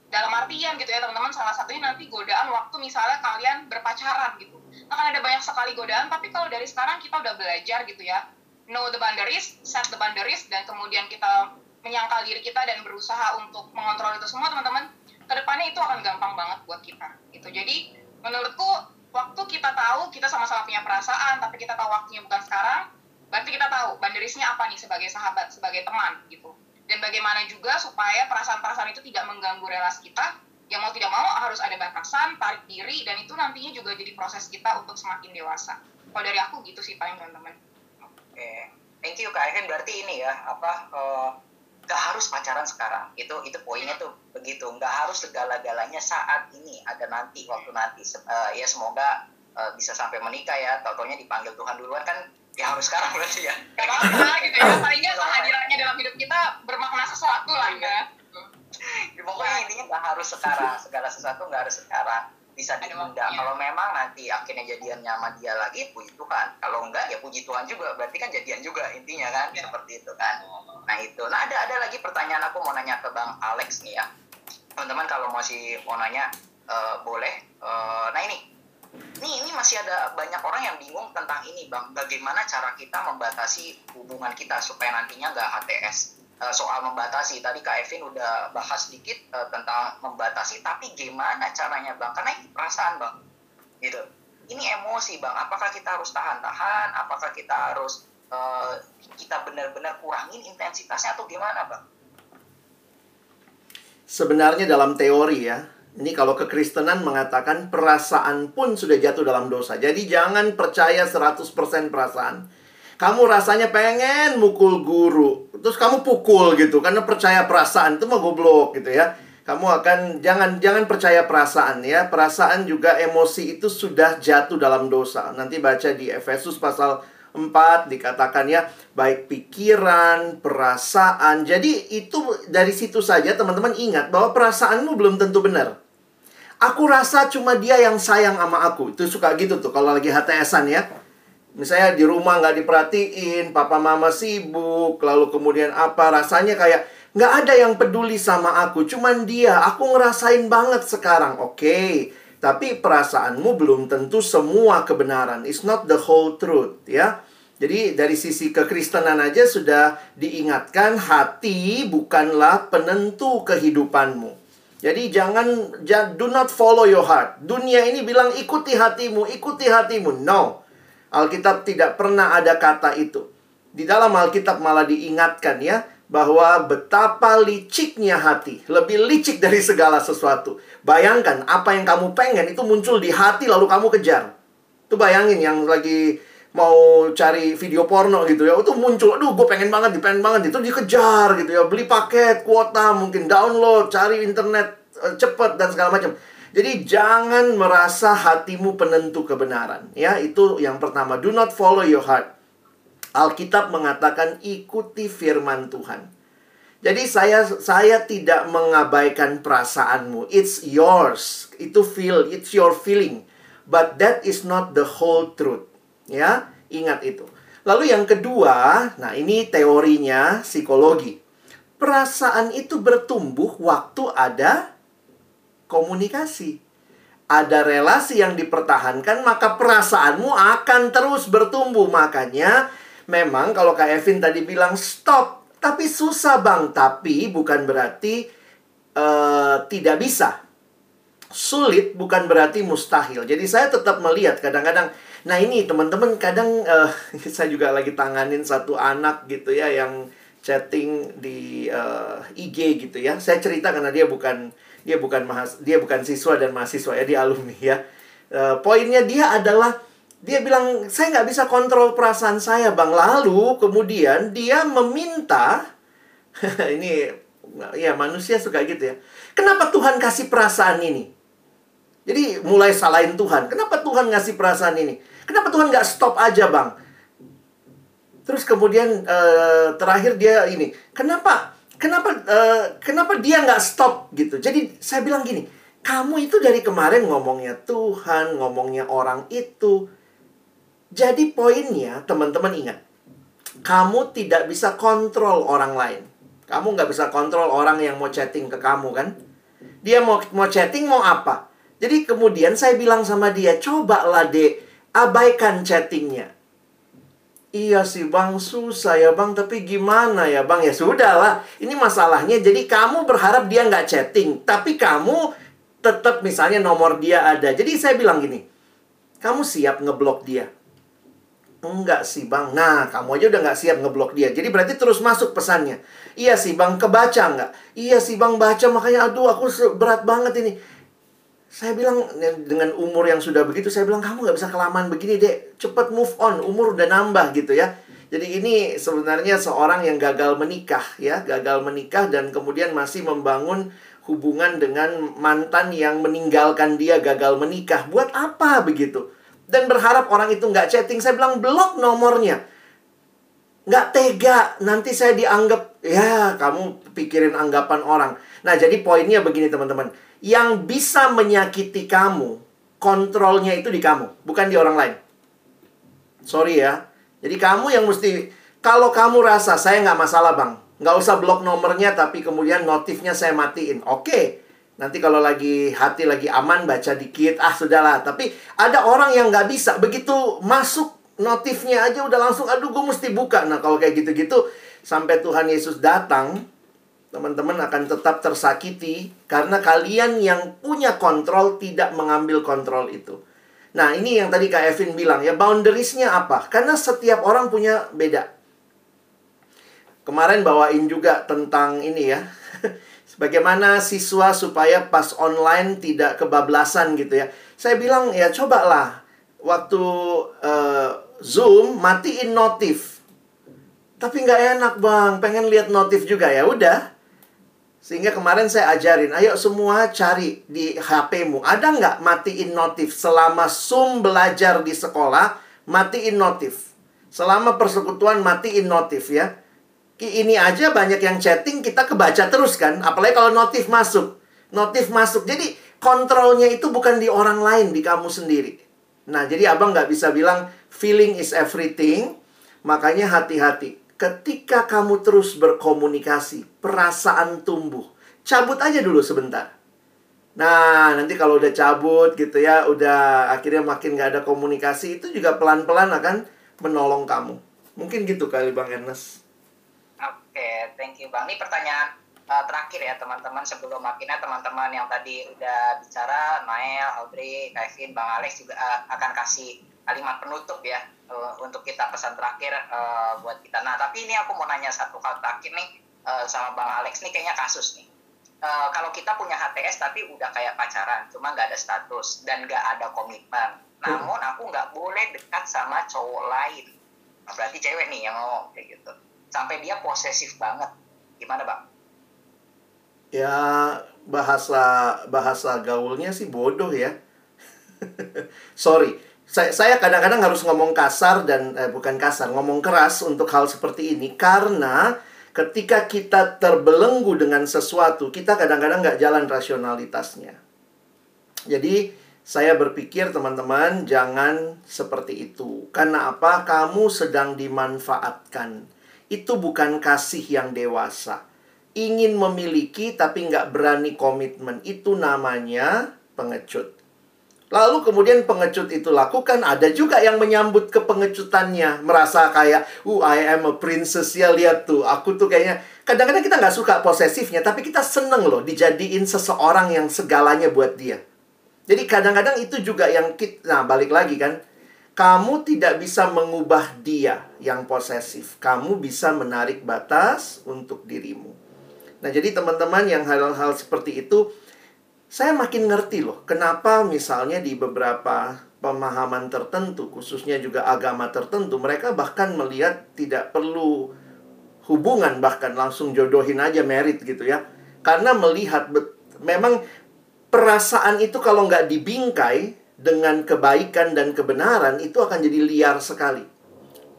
dalam artian gitu ya teman-teman salah satunya nanti godaan waktu misalnya kalian berpacaran gitu. Nah kan ada banyak sekali godaan tapi kalau dari sekarang kita udah belajar gitu ya. Know the boundaries set the boundaries dan kemudian kita menyangkal diri kita dan berusaha untuk mengontrol itu semua teman-teman ke depannya itu akan gampang banget buat kita gitu. Jadi menurutku waktu kita tahu kita sama-sama punya perasaan tapi kita tahu waktunya bukan sekarang berarti kita tahu boundariesnya apa nih sebagai sahabat sebagai teman gitu dan bagaimana juga supaya perasaan-perasaan itu tidak mengganggu relasi kita? Yang mau tidak mau harus ada batasan tarik diri dan itu nantinya juga jadi proses kita untuk semakin dewasa. Kalau dari aku gitu sih paling teman-teman. Oke. Okay. thank you kak berarti ini ya apa uh, nggak harus pacaran sekarang. Itu itu poinnya tuh begitu. Nggak harus segala-galanya saat ini ada nanti waktu nanti. Uh, ya semoga uh, bisa sampai menikah ya. Tau-taunya dipanggil Tuhan duluan. Kan ya harus sekarang berarti ya. Gak apa gitu ya. Paling nggak kehadirannya dalam hidup kita bermakna sesuatu lah ya. Pokoknya intinya nggak harus sekarang. Segala sesuatu nggak harus sekarang. Bisa ditunda kalau memang nanti akhirnya jadian sama dia lagi puji Tuhan. Kalau enggak ya puji Tuhan juga. Berarti kan jadian juga intinya kan. Ya. seperti itu kan. Nah itu. Nah ada ada lagi pertanyaan. Aku mau nanya ke Bang Alex nih ya. Teman-teman kalau masih mau nanya uh, boleh. Uh, nah ini ini ini masih ada banyak orang yang bingung tentang ini bang. Bagaimana cara kita membatasi hubungan kita supaya nantinya nggak HTS uh, soal membatasi. Tadi Kak Evin udah bahas sedikit uh, tentang membatasi tapi gimana caranya bang? Karena ini perasaan bang. Gitu. Ini emosi bang. Apakah kita harus tahan-tahan? Apakah kita harus uh, kita benar-benar kurangin intensitasnya atau gimana bang? Sebenarnya dalam teori ya ini kalau kekristenan mengatakan perasaan pun sudah jatuh dalam dosa. Jadi jangan percaya 100% perasaan kamu rasanya pengen mukul guru, terus kamu pukul gitu karena percaya perasaan itu mah goblok gitu ya. Kamu akan jangan jangan percaya perasaan ya. Perasaan juga emosi itu sudah jatuh dalam dosa. Nanti baca di Efesus pasal 4 dikatakan ya baik pikiran, perasaan. Jadi itu dari situ saja teman-teman ingat bahwa perasaanmu belum tentu benar. Aku rasa cuma dia yang sayang sama aku. Itu suka gitu tuh kalau lagi HTSan ya Misalnya di rumah nggak diperhatiin, papa mama sibuk, lalu kemudian apa rasanya kayak nggak ada yang peduli sama aku, cuman dia. Aku ngerasain banget sekarang, oke. Okay. Tapi perasaanmu belum tentu semua kebenaran. It's not the whole truth, ya. Jadi dari sisi kekristenan aja sudah diingatkan hati bukanlah penentu kehidupanmu. Jadi jangan do not follow your heart. Dunia ini bilang ikuti hatimu, ikuti hatimu. No. Alkitab tidak pernah ada kata itu. Di dalam Alkitab malah diingatkan ya bahwa betapa liciknya hati, lebih licik dari segala sesuatu. Bayangkan apa yang kamu pengen itu muncul di hati lalu kamu kejar. Itu bayangin yang lagi mau cari video porno gitu ya itu muncul aduh gue pengen banget pengen banget itu dikejar gitu ya beli paket kuota mungkin download cari internet uh, cepet dan segala macam jadi jangan merasa hatimu penentu kebenaran. Ya, itu yang pertama. Do not follow your heart. Alkitab mengatakan ikuti firman Tuhan. Jadi saya saya tidak mengabaikan perasaanmu. It's yours. Itu feel, it's your feeling. But that is not the whole truth. Ya, ingat itu. Lalu yang kedua, nah ini teorinya psikologi. Perasaan itu bertumbuh waktu ada komunikasi. Ada relasi yang dipertahankan, maka perasaanmu akan terus bertumbuh. Makanya, memang kalau Kak Evin tadi bilang stop, tapi susah bang. Tapi bukan berarti uh, tidak bisa. Sulit bukan berarti mustahil. Jadi saya tetap melihat kadang-kadang, nah ini teman-teman kadang uh, saya juga lagi tanganin satu anak gitu ya yang chatting di uh, IG gitu ya. Saya cerita karena dia bukan dia bukan mahas dia bukan siswa dan mahasiswa ya dia alumni ya. Uh, poinnya dia adalah dia bilang saya nggak bisa kontrol perasaan saya bang. Lalu kemudian dia meminta ini ya manusia suka gitu ya. Kenapa Tuhan kasih perasaan ini jadi mulai salahin Tuhan. Kenapa Tuhan ngasih perasaan ini? Kenapa Tuhan nggak stop aja bang? Terus kemudian uh, terakhir dia ini kenapa? Kenapa uh, kenapa dia nggak stop? Gitu. Jadi saya bilang gini kamu itu dari kemarin ngomongnya Tuhan ngomongnya orang itu. Jadi poinnya teman-teman ingat kamu tidak bisa kontrol orang lain. Kamu nggak bisa kontrol orang yang mau chatting ke kamu kan? Dia mau mau chatting mau apa jadi kemudian saya bilang sama dia cobalah deh abaikan chattingnya Iya sih bang, susah ya bang, tapi gimana ya bang? Ya sudah lah, ini masalahnya. Jadi kamu berharap dia nggak chatting, tapi kamu tetap misalnya nomor dia ada. Jadi saya bilang gini, kamu siap ngeblok dia? Enggak sih bang. Nah, kamu aja udah nggak siap ngeblok dia. Jadi berarti terus masuk pesannya. Iya sih bang, kebaca nggak? Iya sih bang, baca. Makanya aduh aku berat banget ini saya bilang dengan umur yang sudah begitu saya bilang kamu nggak bisa kelamaan begini deh cepat move on umur udah nambah gitu ya. Jadi ini sebenarnya seorang yang gagal menikah ya. Gagal menikah dan kemudian masih membangun hubungan dengan mantan yang meninggalkan dia gagal menikah. Buat apa begitu? Dan berharap orang itu nggak chatting. Saya bilang blok nomornya. Nggak tega, nanti saya dianggap, ya kamu pikirin anggapan orang. Nah, jadi poinnya begini teman-teman. Yang bisa menyakiti kamu, kontrolnya itu di kamu, bukan di orang lain. Sorry ya. Jadi kamu yang mesti, kalau kamu rasa, saya nggak masalah bang. Nggak usah blok nomornya, tapi kemudian notifnya saya matiin. Oke, nanti kalau lagi hati lagi aman, baca dikit. Ah, sudahlah. Tapi ada orang yang nggak bisa. Begitu masuk notifnya aja udah langsung aduh gue mesti buka nah kalau kayak gitu-gitu sampai Tuhan Yesus datang teman-teman akan tetap tersakiti karena kalian yang punya kontrol tidak mengambil kontrol itu. Nah ini yang tadi Kak Evin bilang ya boundariesnya apa? Karena setiap orang punya beda. Kemarin bawain juga tentang ini ya bagaimana siswa supaya pas online tidak kebablasan gitu ya. Saya bilang ya cobalah waktu uh, Zoom matiin notif. Tapi nggak enak bang, pengen lihat notif juga. Ya udah. Sehingga kemarin saya ajarin, ayo semua cari di HP-mu. Ada nggak matiin notif selama Zoom belajar di sekolah, matiin notif. Selama persekutuan matiin notif ya. Ini aja banyak yang chatting, kita kebaca terus kan. Apalagi kalau notif masuk. Notif masuk. Jadi kontrolnya itu bukan di orang lain, di kamu sendiri. Nah, jadi abang nggak bisa bilang feeling is everything. Makanya hati-hati. Ketika kamu terus berkomunikasi, perasaan tumbuh. Cabut aja dulu sebentar. Nah, nanti kalau udah cabut gitu ya, udah akhirnya makin nggak ada komunikasi, itu juga pelan-pelan akan menolong kamu. Mungkin gitu kali Bang Ernest. Oke, okay, thank you Bang. Ini pertanyaan uh, terakhir ya teman-teman sebelum akhirnya teman-teman yang tadi udah bicara Mael, Audrey, Kevin, Bang Alex juga uh, akan kasih kalimat penutup ya uh, untuk kita pesan terakhir uh, buat kita. Nah tapi ini aku mau nanya satu hal terakhir nih uh, sama Bang Alex nih kayaknya kasus nih. Kalau kita punya HTS tapi udah kayak pacaran, cuma nggak ada status dan nggak ada komitmen. Namun aku nggak boleh dekat sama cowok lain. Berarti cewek nih yang ngomong kayak gitu. Sampai dia posesif banget. Gimana bang? ya bahasa bahasa gaulnya sih bodoh ya. Sorry, saya saya kadang-kadang harus ngomong kasar dan eh, bukan kasar, ngomong keras untuk hal seperti ini karena ketika kita terbelenggu dengan sesuatu, kita kadang-kadang nggak jalan rasionalitasnya. Jadi saya berpikir teman-teman jangan seperti itu. Karena apa? Kamu sedang dimanfaatkan. Itu bukan kasih yang dewasa ingin memiliki tapi nggak berani komitmen. Itu namanya pengecut. Lalu kemudian pengecut itu lakukan, ada juga yang menyambut ke pengecutannya. Merasa kayak, uh, I am a princess ya, lihat tuh. Aku tuh kayaknya, kadang-kadang kita nggak suka posesifnya, tapi kita seneng loh dijadiin seseorang yang segalanya buat dia. Jadi kadang-kadang itu juga yang kita, nah balik lagi kan, kamu tidak bisa mengubah dia yang posesif. Kamu bisa menarik batas untuk dirimu. Nah, jadi teman-teman yang hal-hal seperti itu saya makin ngerti loh kenapa misalnya di beberapa pemahaman tertentu khususnya juga agama tertentu mereka bahkan melihat tidak perlu hubungan bahkan langsung jodohin aja merit gitu ya. Karena melihat memang perasaan itu kalau nggak dibingkai dengan kebaikan dan kebenaran itu akan jadi liar sekali.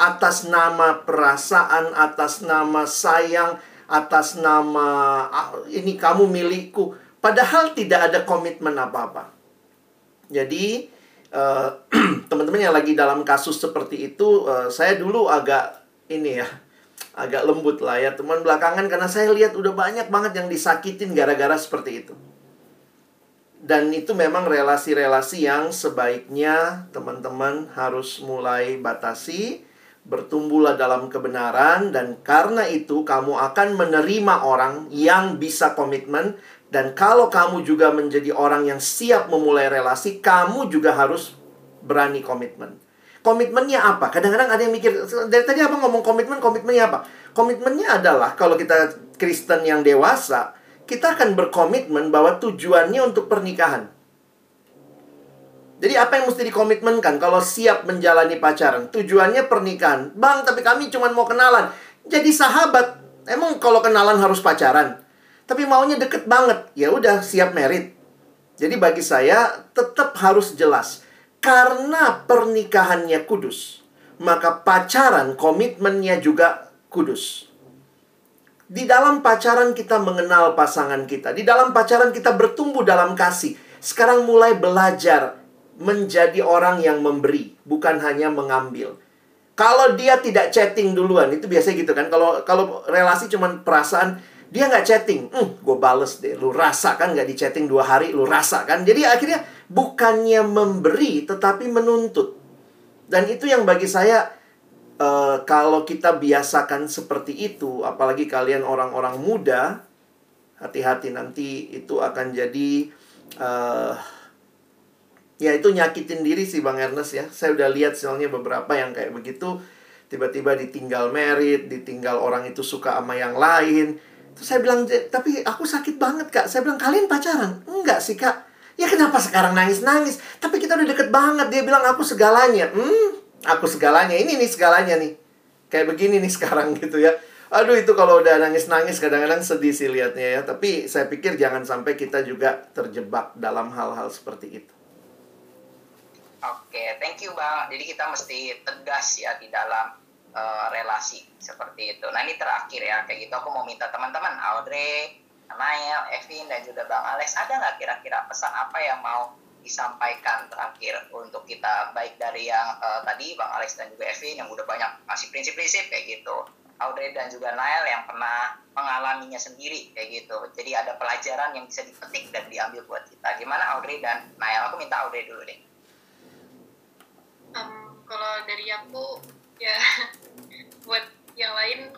Atas nama perasaan, atas nama sayang, atas nama ini kamu milikku padahal tidak ada komitmen apa-apa. Jadi uh, teman-teman yang lagi dalam kasus seperti itu uh, saya dulu agak ini ya agak lembut lah ya teman belakangan karena saya lihat udah banyak banget yang disakitin gara-gara seperti itu. Dan itu memang relasi-relasi yang sebaiknya teman-teman harus mulai batasi bertumbuhlah dalam kebenaran dan karena itu kamu akan menerima orang yang bisa komitmen dan kalau kamu juga menjadi orang yang siap memulai relasi, kamu juga harus berani komitmen. Komitmennya apa? Kadang-kadang ada yang mikir, dari tadi apa ngomong komitmen, komitmennya apa? Komitmennya adalah kalau kita Kristen yang dewasa, kita akan berkomitmen bahwa tujuannya untuk pernikahan. Jadi apa yang mesti dikomitmenkan kalau siap menjalani pacaran? Tujuannya pernikahan. Bang, tapi kami cuma mau kenalan. Jadi sahabat. Emang kalau kenalan harus pacaran? Tapi maunya deket banget. Ya udah siap merit. Jadi bagi saya tetap harus jelas. Karena pernikahannya kudus. maka pacaran komitmennya juga kudus. Di dalam pacaran kita mengenal pasangan kita. Di dalam pacaran kita bertumbuh dalam kasih. Sekarang mulai belajar menjadi orang yang memberi, bukan hanya mengambil. Kalau dia tidak chatting duluan, itu biasanya gitu kan. Kalau kalau relasi cuma perasaan, dia nggak chatting, hmm, gue bales deh. Lu rasa kan nggak di chatting dua hari, lu rasa kan. Jadi akhirnya bukannya memberi, tetapi menuntut. Dan itu yang bagi saya uh, kalau kita biasakan seperti itu, apalagi kalian orang-orang muda, hati-hati nanti itu akan jadi uh, ya itu nyakitin diri sih Bang Ernest ya. Saya udah lihat soalnya beberapa yang kayak begitu tiba-tiba ditinggal merit, ditinggal orang itu suka sama yang lain. Terus saya bilang, tapi aku sakit banget kak. Saya bilang, kalian pacaran? Enggak sih kak. Ya kenapa sekarang nangis-nangis? Tapi kita udah deket banget. Dia bilang, aku segalanya. Hmm, aku segalanya ini nih segalanya nih kayak begini nih sekarang gitu ya aduh itu kalau udah nangis-nangis kadang-kadang sedih sih liatnya ya tapi saya pikir jangan sampai kita juga terjebak dalam hal-hal seperti itu oke thank you bang jadi kita mesti tegas ya di dalam uh, relasi seperti itu. Nah ini terakhir ya kayak gitu. Aku mau minta teman-teman Audrey Nael, Evin dan juga Bang Alex ada nggak kira-kira pesan apa yang mau disampaikan terakhir untuk kita? Baik dari yang uh, tadi Bang Alex dan juga Evin yang udah banyak masih prinsip-prinsip kayak gitu. Audrey dan juga Nael yang pernah mengalaminya sendiri kayak gitu. Jadi ada pelajaran yang bisa dipetik dan diambil buat kita. Gimana Audrey dan Nael? Aku minta Audrey dulu deh. Um, kalau dari aku ya buat yang lain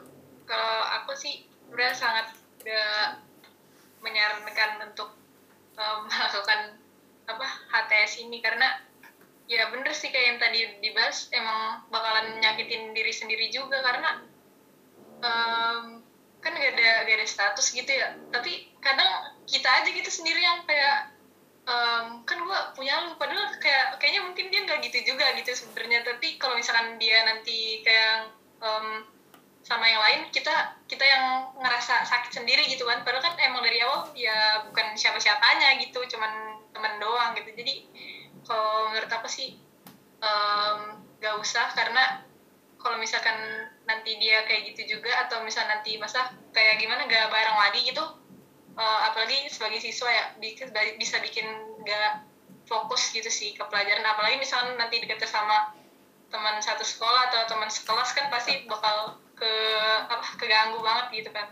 kalau aku sih udah sangat udah menyarankan untuk um, melakukan apa HTS ini karena ya bener sih kayak yang tadi dibahas emang bakalan nyakitin diri sendiri juga karena um, kan gak ada gak ada status gitu ya. Tapi kadang kita aja gitu sendiri yang kayak um, kan gue punya lu. Padahal kayak kayaknya mungkin dia nggak gitu juga gitu sebenarnya. Tapi kalau misalkan dia nanti kayak um, sama yang lain kita kita yang ngerasa sakit sendiri gitu kan. Padahal kan emang dari awal ya bukan siapa-siapanya gitu cuman teman doang gitu. Jadi kalau menurut aku sih um, gak usah. Karena kalau misalkan nanti dia kayak gitu juga atau misal nanti masa kayak gimana gak bareng lagi gitu uh, apalagi sebagai siswa ya bisa bikin gak fokus gitu sih ke pelajaran. Apalagi misalnya nanti deket sama teman satu sekolah atau teman sekelas kan pasti bakal ke apa keganggu banget gitu kan.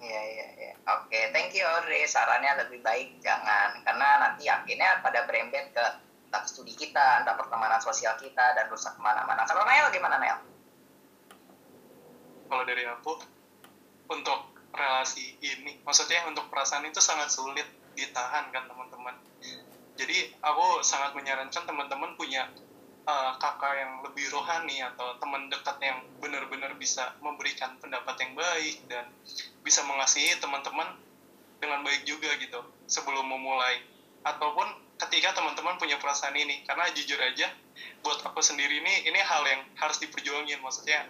Iya iya iya. Oke okay, thank you Audrey. Sarannya lebih baik jangan karena nanti akhirnya pada berembet ke entah studi kita entah pertemanan sosial kita dan rusak ke mana-mana. Kalau Nail gimana Nail kalau dari aku untuk relasi ini. Maksudnya untuk perasaan itu sangat sulit ditahan kan teman-teman. Jadi aku sangat menyarankan teman-teman punya uh, kakak yang lebih rohani atau teman dekat yang benar-benar bisa memberikan pendapat yang baik dan bisa mengasihi teman-teman dengan baik juga gitu sebelum memulai. Ataupun ketika teman-teman punya perasaan ini karena jujur aja buat aku sendiri ini ini hal yang harus diperjuangin. Maksudnya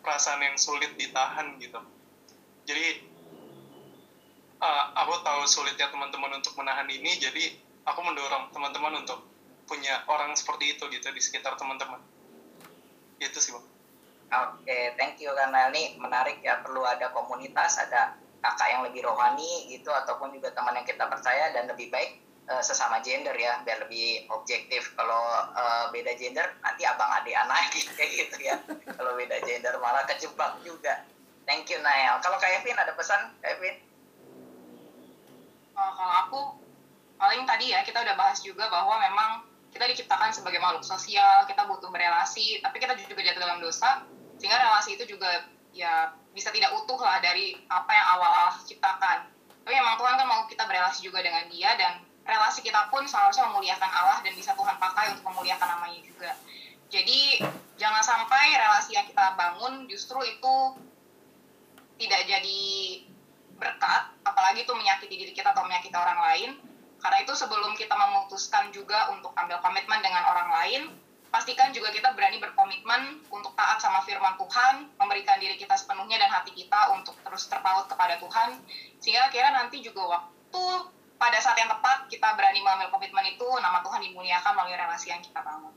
perasaan yang sulit ditahan gitu jadi uh, aku tahu sulitnya teman-teman untuk menahan ini jadi aku mendorong teman-teman untuk punya orang seperti itu gitu di sekitar teman-teman. Itu sih bang. Oke okay, thank you karena ini menarik ya perlu ada komunitas ada kakak yang lebih rohani gitu ataupun juga teman yang kita percaya dan lebih baik uh, sesama gender ya biar lebih objektif. Kalau uh, beda gender nanti abang adik anak gitu ya. Kalau beda gender malah kejebak juga thank you Nael kalau Kevin ada pesan Kevin uh, kalau aku paling tadi ya kita udah bahas juga bahwa memang kita diciptakan sebagai makhluk sosial, kita butuh berelasi, tapi kita juga jatuh dalam dosa, sehingga relasi itu juga ya bisa tidak utuh lah dari apa yang awal Allah ciptakan. Tapi memang Tuhan kan mau kita berelasi juga dengan dia, dan relasi kita pun seharusnya memuliakan Allah dan bisa Tuhan pakai untuk memuliakan namanya juga. Jadi jangan sampai relasi yang kita bangun justru itu tidak jadi berkat, apalagi itu menyakiti diri kita atau menyakiti orang lain, karena itu sebelum kita memutuskan juga untuk ambil komitmen dengan orang lain, pastikan juga kita berani berkomitmen untuk taat sama firman Tuhan, memberikan diri kita sepenuhnya dan hati kita untuk terus terpaut kepada Tuhan, sehingga kira nanti juga waktu pada saat yang tepat kita berani mengambil komitmen itu, nama Tuhan dimuliakan melalui relasi yang kita bangun.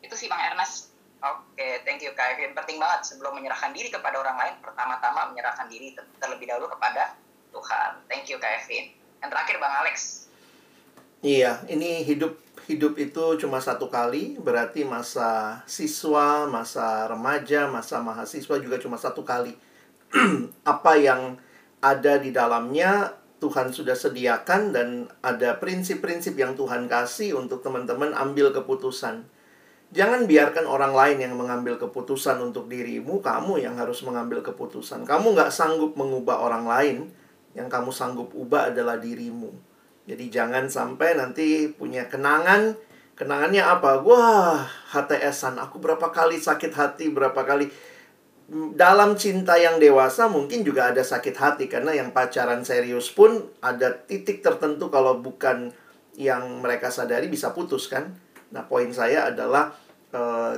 Itu sih Bang Ernest. Oke, okay, thank you Kak Evin. Penting banget sebelum menyerahkan diri kepada orang lain, pertama-tama menyerahkan diri terlebih dahulu kepada Tuhan. Thank you Kak Evin. Yang terakhir Bang Alex. Iya, ini hidup hidup itu cuma satu kali, berarti masa siswa, masa remaja, masa mahasiswa juga cuma satu kali. Apa yang ada di dalamnya Tuhan sudah sediakan dan ada prinsip-prinsip yang Tuhan kasih untuk teman-teman ambil keputusan. Jangan biarkan orang lain yang mengambil keputusan untuk dirimu, kamu yang harus mengambil keputusan. Kamu nggak sanggup mengubah orang lain, yang kamu sanggup ubah adalah dirimu. Jadi jangan sampai nanti punya kenangan, kenangannya apa? Wah, HTSan, aku berapa kali sakit hati, berapa kali dalam cinta yang dewasa mungkin juga ada sakit hati karena yang pacaran serius pun ada titik tertentu kalau bukan yang mereka sadari bisa putus kan Nah, poin saya adalah uh,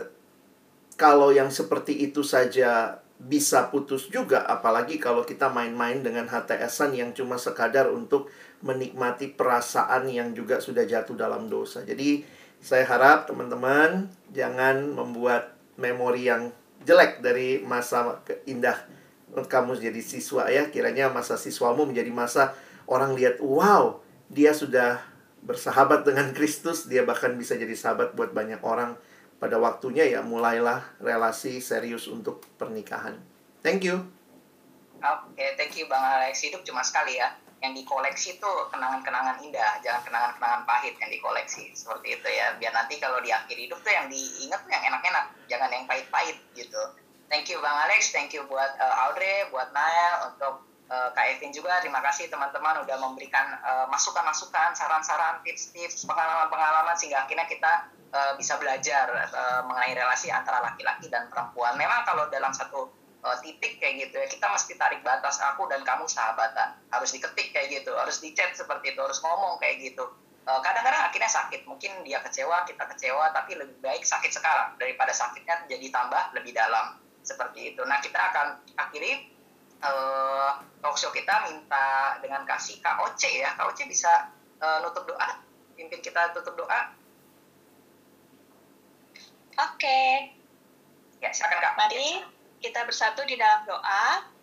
kalau yang seperti itu saja bisa putus juga, apalagi kalau kita main-main dengan HTSan yang cuma sekadar untuk menikmati perasaan yang juga sudah jatuh dalam dosa. Jadi, saya harap teman-teman jangan membuat memori yang jelek dari masa indah kamu jadi siswa ya. Kiranya masa siswamu menjadi masa orang lihat, wow, dia sudah bersahabat dengan Kristus, dia bahkan bisa jadi sahabat buat banyak orang. Pada waktunya ya mulailah relasi serius untuk pernikahan. Thank you. Oke, okay, thank you Bang Alex. Hidup cuma sekali ya. Yang dikoleksi itu kenangan-kenangan indah, jangan kenangan-kenangan pahit yang dikoleksi. Seperti itu ya. Biar nanti kalau di akhir hidup tuh yang diingat tuh yang enak-enak, jangan yang pahit-pahit gitu. Thank you Bang Alex, thank you buat uh, Audrey, buat Nael untuk uh, Kak Evin juga terima kasih teman-teman udah memberikan uh, masukan-masukan, saran-saran, tips-tips, pengalaman-pengalaman sehingga akhirnya kita uh, bisa belajar uh, mengenai relasi antara laki-laki dan perempuan. Memang kalau dalam satu uh, titik kayak gitu ya kita mesti tarik batas aku dan kamu sahabatan harus diketik kayak gitu harus dicat seperti itu harus ngomong kayak gitu kadang-kadang akhirnya sakit mungkin dia kecewa kita kecewa tapi lebih baik sakit sekarang daripada sakitnya jadi tambah lebih dalam seperti itu nah kita akan akhiri uh, talkshow kita minta dengan kasih Kak Oce ya. Kak Oce bisa uh, nutup doa, pimpin kita tutup doa. Oke. Okay. Ya, silakan Kak. Mari kita bersatu di dalam doa.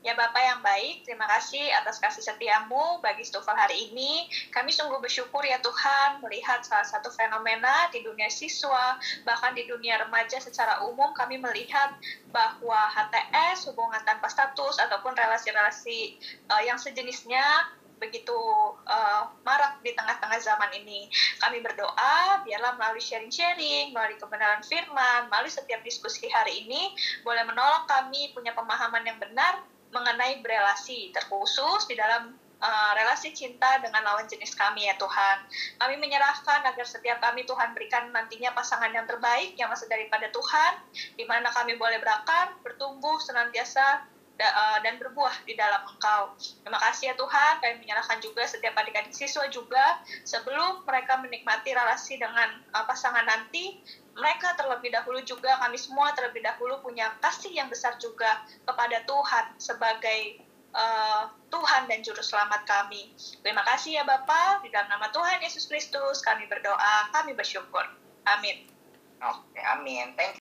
Ya Bapak yang baik, terima kasih atas kasih setiamu bagi Stufal hari ini. Kami sungguh bersyukur ya Tuhan melihat salah satu fenomena di dunia siswa, bahkan di dunia remaja secara umum kami melihat bahwa HTS, hubungan tanpa status, ataupun relasi-relasi uh, yang sejenisnya begitu uh, marak di tengah-tengah zaman ini. Kami berdoa, biarlah melalui sharing-sharing, melalui kebenaran firman, melalui setiap diskusi hari ini, boleh menolong kami punya pemahaman yang benar mengenai berelasi, terkhusus di dalam uh, relasi cinta dengan lawan jenis kami ya Tuhan. Kami menyerahkan agar setiap kami Tuhan berikan nantinya pasangan yang terbaik yang masih daripada Tuhan, di mana kami boleh berakar, bertumbuh senantiasa dan berbuah di dalam Engkau. Terima kasih ya Tuhan, kami menyerahkan juga setiap adik-adik siswa juga sebelum mereka menikmati relasi dengan uh, pasangan nanti, mereka terlebih dahulu juga kami semua terlebih dahulu punya kasih yang besar juga kepada Tuhan sebagai uh, Tuhan dan juru selamat kami. Terima kasih ya Bapak, di dalam nama Tuhan Yesus Kristus kami berdoa, kami bersyukur. Amin. Oke, amin. Thank